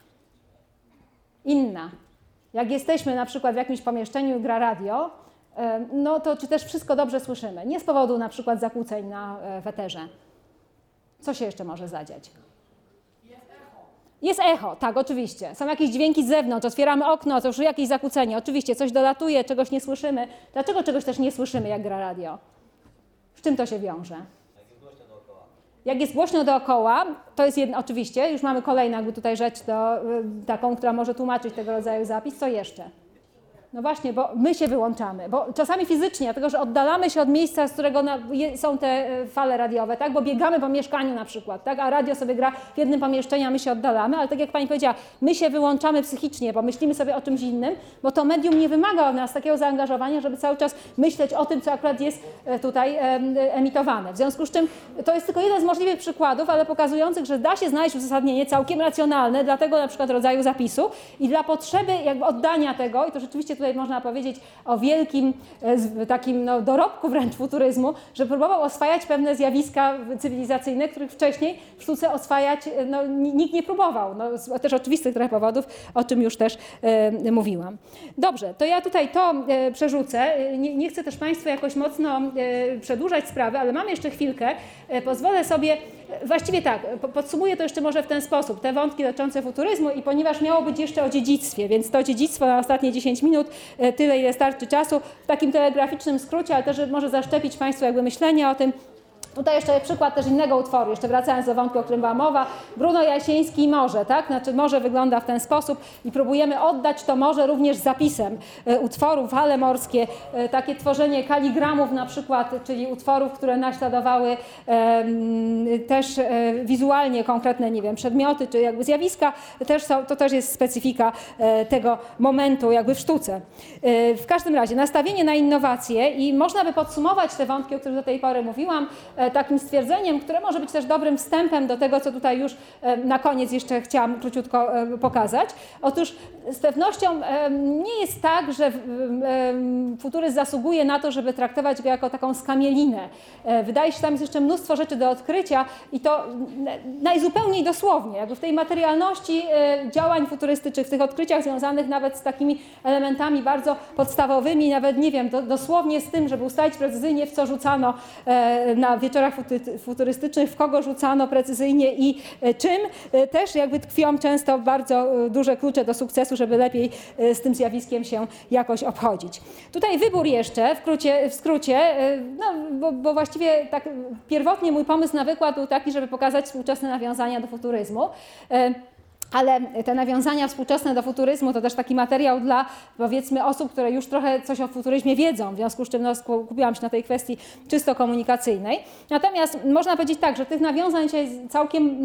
Speaker 2: Inna. Jak jesteśmy na przykład w jakimś pomieszczeniu i gra radio, no to czy też wszystko dobrze słyszymy? Nie z powodu na przykład zakłóceń na e, weterze. Co się jeszcze może zadziać? Jest echo, tak, oczywiście. Są jakieś dźwięki z zewnątrz, otwieramy okno, to już jakieś zakłócenie. Oczywiście, coś dolatuje, czegoś nie słyszymy. Dlaczego czegoś też nie słyszymy, jak gra radio? Z czym to się wiąże? Jak jest głośno dookoła, to jest jedno, oczywiście, już mamy kolejną jakby tutaj rzecz, do, y, taką, która może tłumaczyć tego rodzaju zapis. Co jeszcze? No właśnie, bo my się wyłączamy, bo czasami fizycznie, dlatego że oddalamy się od miejsca, z którego są te e, fale radiowe, tak? bo biegamy po mieszkaniu na przykład, tak? a radio sobie gra w jednym pomieszczeniu, a my się oddalamy, ale tak jak Pani powiedziała, my się wyłączamy psychicznie, bo myślimy sobie o czymś innym, bo to medium nie wymaga od nas takiego zaangażowania, żeby cały czas myśleć o tym, co akurat jest e, tutaj em, emitowane. W związku z czym to jest tylko jeden z możliwych przykładów, ale pokazujących, że da się znaleźć uzasadnienie całkiem racjonalne dla tego na przykład rodzaju zapisu i dla potrzeby jakby oddania tego, i to rzeczywiście tutaj tutaj można powiedzieć o wielkim e, takim no, dorobku wręcz futuryzmu, że próbował oswajać pewne zjawiska cywilizacyjne, których wcześniej w sztuce oswajać e, no, ni- nikt nie próbował. No, z też oczywistych trochę powodów, o czym już też e, mówiłam. Dobrze, to ja tutaj to e, przerzucę. Nie, nie chcę też Państwu jakoś mocno przedłużać sprawy, ale mam jeszcze chwilkę. Pozwolę sobie, właściwie tak, po- podsumuję to jeszcze może w ten sposób, te wątki dotyczące futuryzmu i ponieważ miało być jeszcze o dziedzictwie, więc to dziedzictwo na ostatnie 10 minut, e, tyle ile starczy czasu, w takim telegraficznym skrócie, ale też może zaszczepić Państwu jakby myślenie o tym, Tutaj jeszcze przykład też innego utworu, jeszcze wracając do wątku, o którym była mowa. Bruno Jasiński Morze, tak? Znaczy morze wygląda w ten sposób i próbujemy oddać to morze również zapisem e, utworów, fale morskie, e, takie tworzenie kaligramów na przykład, czyli utworów, które naśladowały też e, wizualnie konkretne, nie wiem, przedmioty czy jakby zjawiska, też są, to też jest specyfika tego momentu jakby w sztuce. W każdym razie nastawienie na innowacje i można by podsumować te wątki, o których do tej pory mówiłam, takim stwierdzeniem, które może być też dobrym wstępem do tego, co tutaj już e, na koniec jeszcze chciałam króciutko e, pokazać. Otóż z pewnością nie jest tak, że futuryzm zasługuje na to, żeby traktować go jako taką skamielinę. E, Wydaje się, że tam jest jeszcze mnóstwo rzeczy do odkrycia i to najzupełniej dosłownie, jakby w tej materialności e, działań futurystycznych, w tych odkryciach związanych nawet z takimi elementami bardzo podstawowymi, nawet nie wiem, do, dosłownie z tym, żeby ustalić precyzyjnie, w co rzucano e, na wieczorach futurystycznych, w kogo rzucano precyzyjnie i czym, też jakby tkwią często bardzo duże klucze do sukcesu, żeby lepiej e, z tym zjawiskiem się jakoś obchodzić. Tutaj wybór jeszcze, w, w skrócie, e, no, bo, bo właściwie tak pierwotnie mój pomysł na wykład był taki, żeby pokazać współczesne nawiązania do futuryzmu. Ale te nawiązania współczesne do futuryzmu to też taki materiał dla powiedzmy osób, które już trochę coś o futuryzmie wiedzą, w związku z czym no, skupiłam się na tej kwestii czysto komunikacyjnej. Natomiast można powiedzieć tak, że tych nawiązań dzisiaj całkiem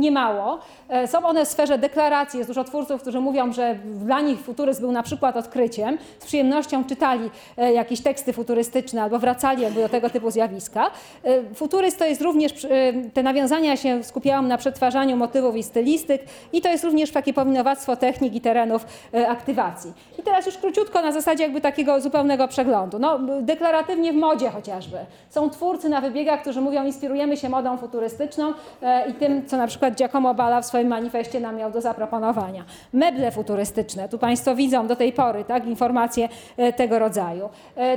Speaker 2: niemało. E, Są one w sferze deklaracji. Jest dużo twórców, którzy mówią, że dla nich futuryzm był na przykład odkryciem. Z przyjemnością czytali e, jakieś teksty futurystyczne albo wracali jakby do tego typu zjawiska. E, Futuryzm to jest również, te nawiązania się skupiałam na przetwarzaniu motywów i stylistyk i to jest również takie powinowactwo technik i terenów e, aktywacji. I teraz już króciutko na zasadzie jakby takiego zupełnego przeglądu. No, deklaratywnie w modzie chociażby. Są twórcy na wybiegach, którzy mówią, inspirujemy się modą futurystyczną e, i tym, co na przykład Giacomo Balla w swoim manifestie nam miał do zaproponowania. Meble futurystyczne, tu Państwo widzą do tej pory tak, informacje e, tego rodzaju.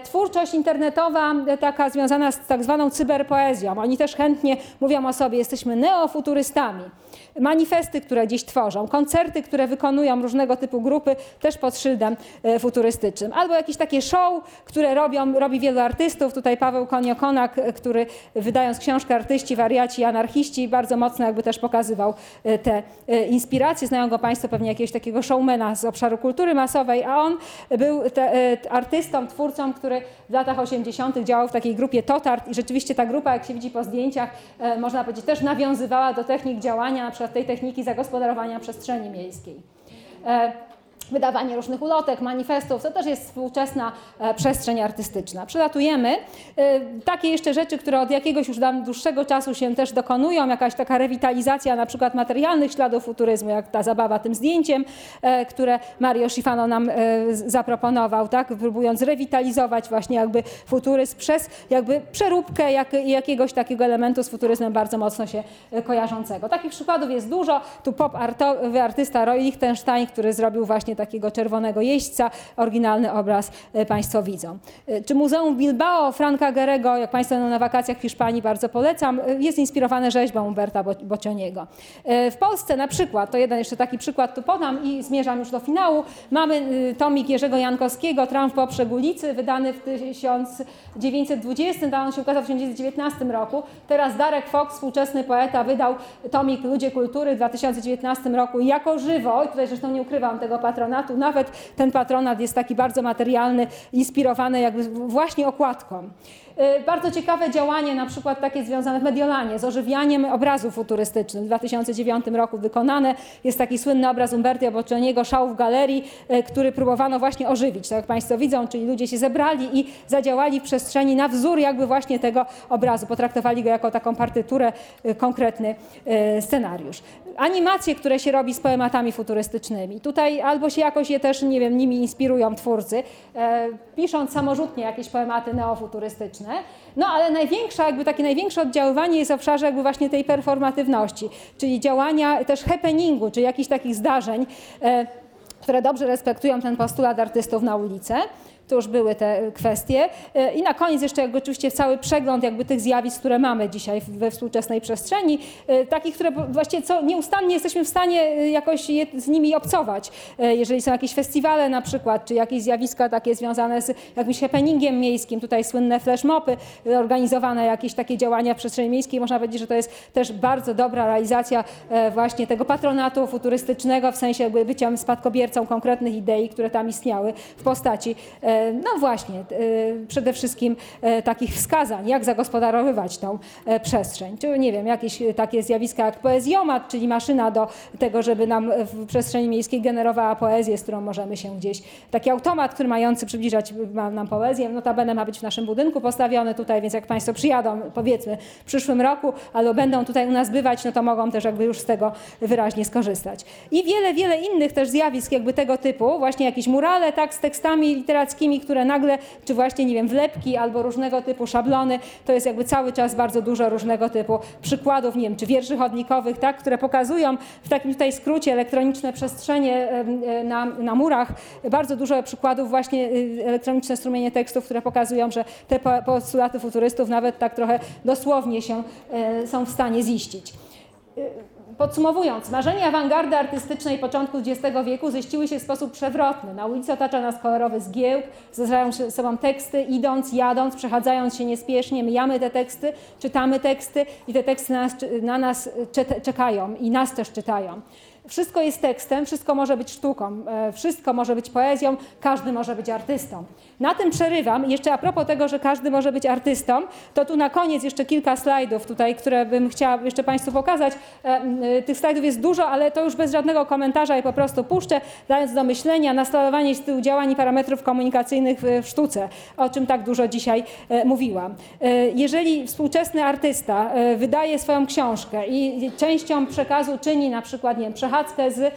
Speaker 2: Twórczość internetowa, taka związana z tak zwaną cyberpoezją. Oni też chętnie mówią o sobie, jesteśmy neofuturystami. Manifesty, które gdzieś tworzą, koncerty, które wykonują różnego typu grupy, też pod szyldem e, futurystycznym. Albo jakieś takie show, które robią, robi wielu artystów. Tutaj Paweł Koniokonak, e, który wydając książkę Artyści, Wariaci Anarchiści, bardzo mocno jakby też pokazywał e, te inspiracje. Znają go Państwo pewnie jakiegoś takiego showmana z obszaru kultury masowej, a on był te, artystą, twórcą, który w latach 80. działał w takiej grupie Totart i rzeczywiście ta grupa, jak się widzi po zdjęciach, można powiedzieć, też nawiązywała do technik działania, na przykład tej techniki zagospodarowania przestrzeni miejskiej. Wydawanie różnych ulotek, manifestów, to też jest współczesna e, przestrzeń artystyczna. Przelatujemy. E, takie jeszcze rzeczy, które od jakiegoś już dłuższego czasu się też dokonują, jakaś taka rewitalizacja na przykład materialnych śladów futuryzmu, jak ta zabawa tym zdjęciem, e, które Mario Schifano nam zaproponował, tak, próbując rewitalizować właśnie jakby futuryzm przez jakby przeróbkę jak, jakiegoś takiego elementu z futuryzmem bardzo mocno się kojarzącego. Takich przykładów jest dużo. Tu pop artowy artysta Roy Lichtenstein, który zrobił właśnie takiego czerwonego jeźdźca. Oryginalny obraz e, Państwo widzą. E, Czy Muzeum Bilbao Franca Gerego, jak Państwo na wakacjach w Hiszpanii, bardzo polecam, e, jest inspirowane rzeźbą Umberta Bo- Bocianiego. E, W Polsce na przykład, to jeden jeszcze taki przykład tu podam i zmierzam już do finału, mamy y, tomik Jerzego Jankowskiego, Triumf po ulicy, wydany w 1920, tam on się ukazał w 1919 roku. Teraz Darek Fox, współczesny poeta, wydał tomik Ludzie Kultury w 2019 roku jako żywo, i tutaj zresztą nie ukrywam tego patronatu, nawet ten patronat jest taki bardzo materialny, inspirowany jakby właśnie okładką. E, Bardzo ciekawe działanie, na przykład takie związane w Mediolanie z ożywianiem obrazu futurystycznym. W 2009 roku wykonane jest taki słynny obraz Umberto Boccioniego, Szał w galerii, e, który próbowano właśnie ożywić, tak jak Państwo widzą, czyli ludzie się zebrali i zadziałali w przestrzeni na wzór jakby właśnie tego obrazu. Potraktowali go jako taką partyturę, e, konkretny scenariusz. Animacje, które się robi z poematami futurystycznymi. Tutaj albo się jakoś je też, nie wiem, nimi inspirują twórcy, pisząc samorzutnie jakieś poematy neofuturystyczne. No ale największa, jakby takie największe oddziaływanie jest w obszarze jakby właśnie tej performatywności, czyli działania też happeningu, czyli jakichś takich zdarzeń, e, które dobrze respektują ten postulat artystów na ulicę. To już były te kwestie. E, I na koniec jeszcze jakby oczywiście cały przegląd jakby tych zjawisk, które mamy dzisiaj we współczesnej przestrzeni, e, takich, które właściwie co nieustannie jesteśmy w stanie jakoś je, z nimi obcować. Jeżeli są jakieś festiwale na przykład, czy jakieś zjawiska takie związane z jakimś happeningiem miejskim, tutaj słynne flashmopy, organizowane jakieś takie działania w przestrzeni miejskiej, można powiedzieć, że to jest też bardzo dobra realizacja właśnie tego patronatu futurystycznego, w sensie jakby bycia spadkobiercą konkretnych idei, które tam istniały w postaci, no właśnie, e, przede wszystkim e, takich wskazań, jak zagospodarowywać tą e, przestrzeń. Czy nie wiem, jakieś takie zjawiska jak poezjomat, czyli maszyna do tego, żeby nam w przestrzeni miejskiej generowała poezję, z którą możemy się gdzieś, taki automat, który mający przybliżać nam poezję, notabene ma być w naszym budynku postawiony tutaj, więc jak Państwo przyjadą, powiedzmy w przyszłym roku, albo będą tutaj u nas bywać, no to mogą też jakby już z tego wyraźnie skorzystać. I wiele, wiele innych też zjawisk jakby tego typu, właśnie jakieś murale, tak, z tekstami literackimi, które nagle, czy właśnie, nie wiem, wlepki albo różnego typu szablony, to jest jakby cały czas bardzo dużo różnego typu przykładów, nie wiem, czy wierszy chodnikowych, tak, które pokazują w takim tutaj skrócie elektroniczne przestrzenie e, na, na murach, bardzo dużo przykładów właśnie y, elektroniczne strumienie tekstów, które pokazują, że te po- postulaty futurystów nawet tak trochę dosłownie się e, są w stanie ziścić. Podsumowując, marzenia awangardy artystycznej początku XX wieku ziściły się w sposób przewrotny. Na ulicy otacza nas kolorowy zgiełk, zdarzają się sobą teksty, idąc, jadąc, przechadzając się niespiesznie, mijamy te teksty, czytamy teksty i te teksty na nas, na nas cze- czekają i nas też czytają. Wszystko jest tekstem, wszystko może być sztuką, e, wszystko może być poezją, każdy może być artystą. Na tym przerywam. Jeszcze a propos tego, że każdy może być artystą, to tu na koniec jeszcze kilka slajdów tutaj, które bym chciała jeszcze Państwu pokazać. E, e, Tych slajdów jest dużo, ale to już bez żadnego komentarza je po prostu puszczę, dając do myślenia nasterowanie stylu działań i parametrów komunikacyjnych w, sztuce, o czym tak dużo dzisiaj mówiłam. Jeżeli współczesny artysta wydaje swoją książkę i częścią przekazu czyni na przykład, nie wiem, przechadzkę z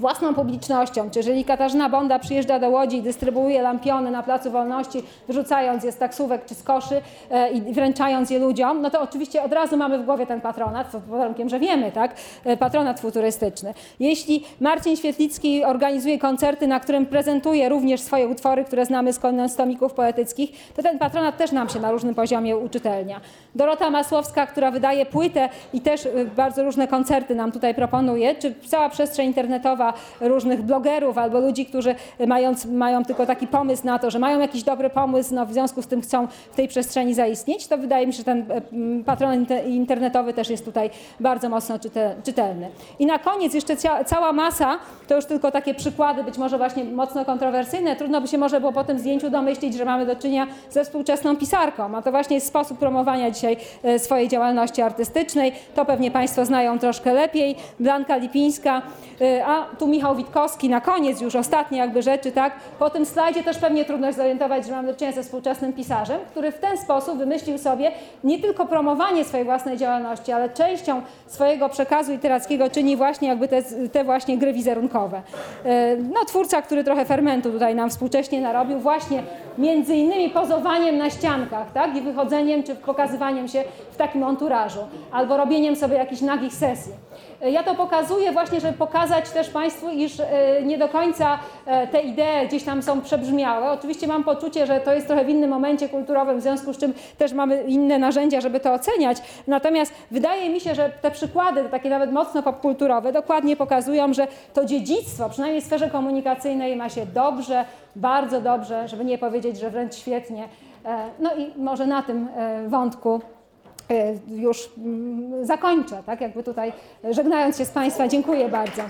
Speaker 2: własną publicznością, czy jeżeli Katarzyna Bonda przyjeżdża do Łodzi i dystrybuuje lampiony na Placu Wolności, wyrzucając je z taksówek czy z koszy e, i wręczając je ludziom, no to oczywiście od razu mamy w głowie ten patronat, pod warunkiem, że wiemy, tak, e, patronat futurystyczny. Jeśli Marcin Świetlicki organizuje koncerty, na którym prezentuje również swoje utwory, które znamy z tomików poetyckich, to ten patronat też nam się na różnym poziomie uczytelnia. Dorota Masłowska, która wydaje płytę i też y, bardzo różne koncerty nam tutaj proponuje, czy cała przestrzeń internetowa różnych blogerów albo ludzi, którzy mając, mają tylko taki pomysł na to, że mają jakiś dobry pomysł, no w związku z tym chcą w tej przestrzeni zaistnieć, to wydaje mi się, że ten e, inte- internetowy też jest tutaj bardzo mocno czyte, czytelny. I na koniec jeszcze cała masa, to już tylko takie przykłady, być może właśnie mocno kontrowersyjne, trudno by się może było po tym zdjęciu domyślić, że mamy do czynienia ze współczesną pisarką, a to właśnie jest sposób promowania dzisiaj e, swojej działalności artystycznej. To pewnie Państwo znają troszkę lepiej. Blanka Lipińska, e, a tu Michał Witkowski na koniec już ostatnie jakby rzeczy, tak? Po tym slajdzie też pewnie trudno się zorientować, że mamy do czynienia ze współczesnym pisarzem, który w ten sposób wymyślił sobie nie tylko promowanie swojej własnej działalności, ale częścią swojego przekazu literackiego czyni właśnie jakby te, te właśnie gry wizerunkowe. E, No twórca, który trochę fermentu tutaj nam współcześnie narobił, właśnie między innymi pozowaniem na ściankach, tak? I wychodzeniem czy pokazywaniem się w takim anturażu, albo robieniem sobie jakichś nagich sesji. Ja to pokazuję właśnie, żeby pokazać też Państwu, iż e, nie do końca e, te idee gdzieś tam są przebrzmiałe. Oczywiście mam poczucie, że to jest trochę w innym momencie kulturowym, w związku z czym też mamy inne narzędzia, żeby to oceniać. Natomiast wydaje mi się, że te przykłady, takie nawet mocno popkulturowe, dokładnie pokazują, że to dziedzictwo, przynajmniej w sferze komunikacyjnej, ma się dobrze, bardzo dobrze, żeby nie powiedzieć, że wręcz świetnie. E, No i może na tym wątku już mm, zakończę, tak jakby tutaj żegnając się z Państwa, dziękuję bardzo.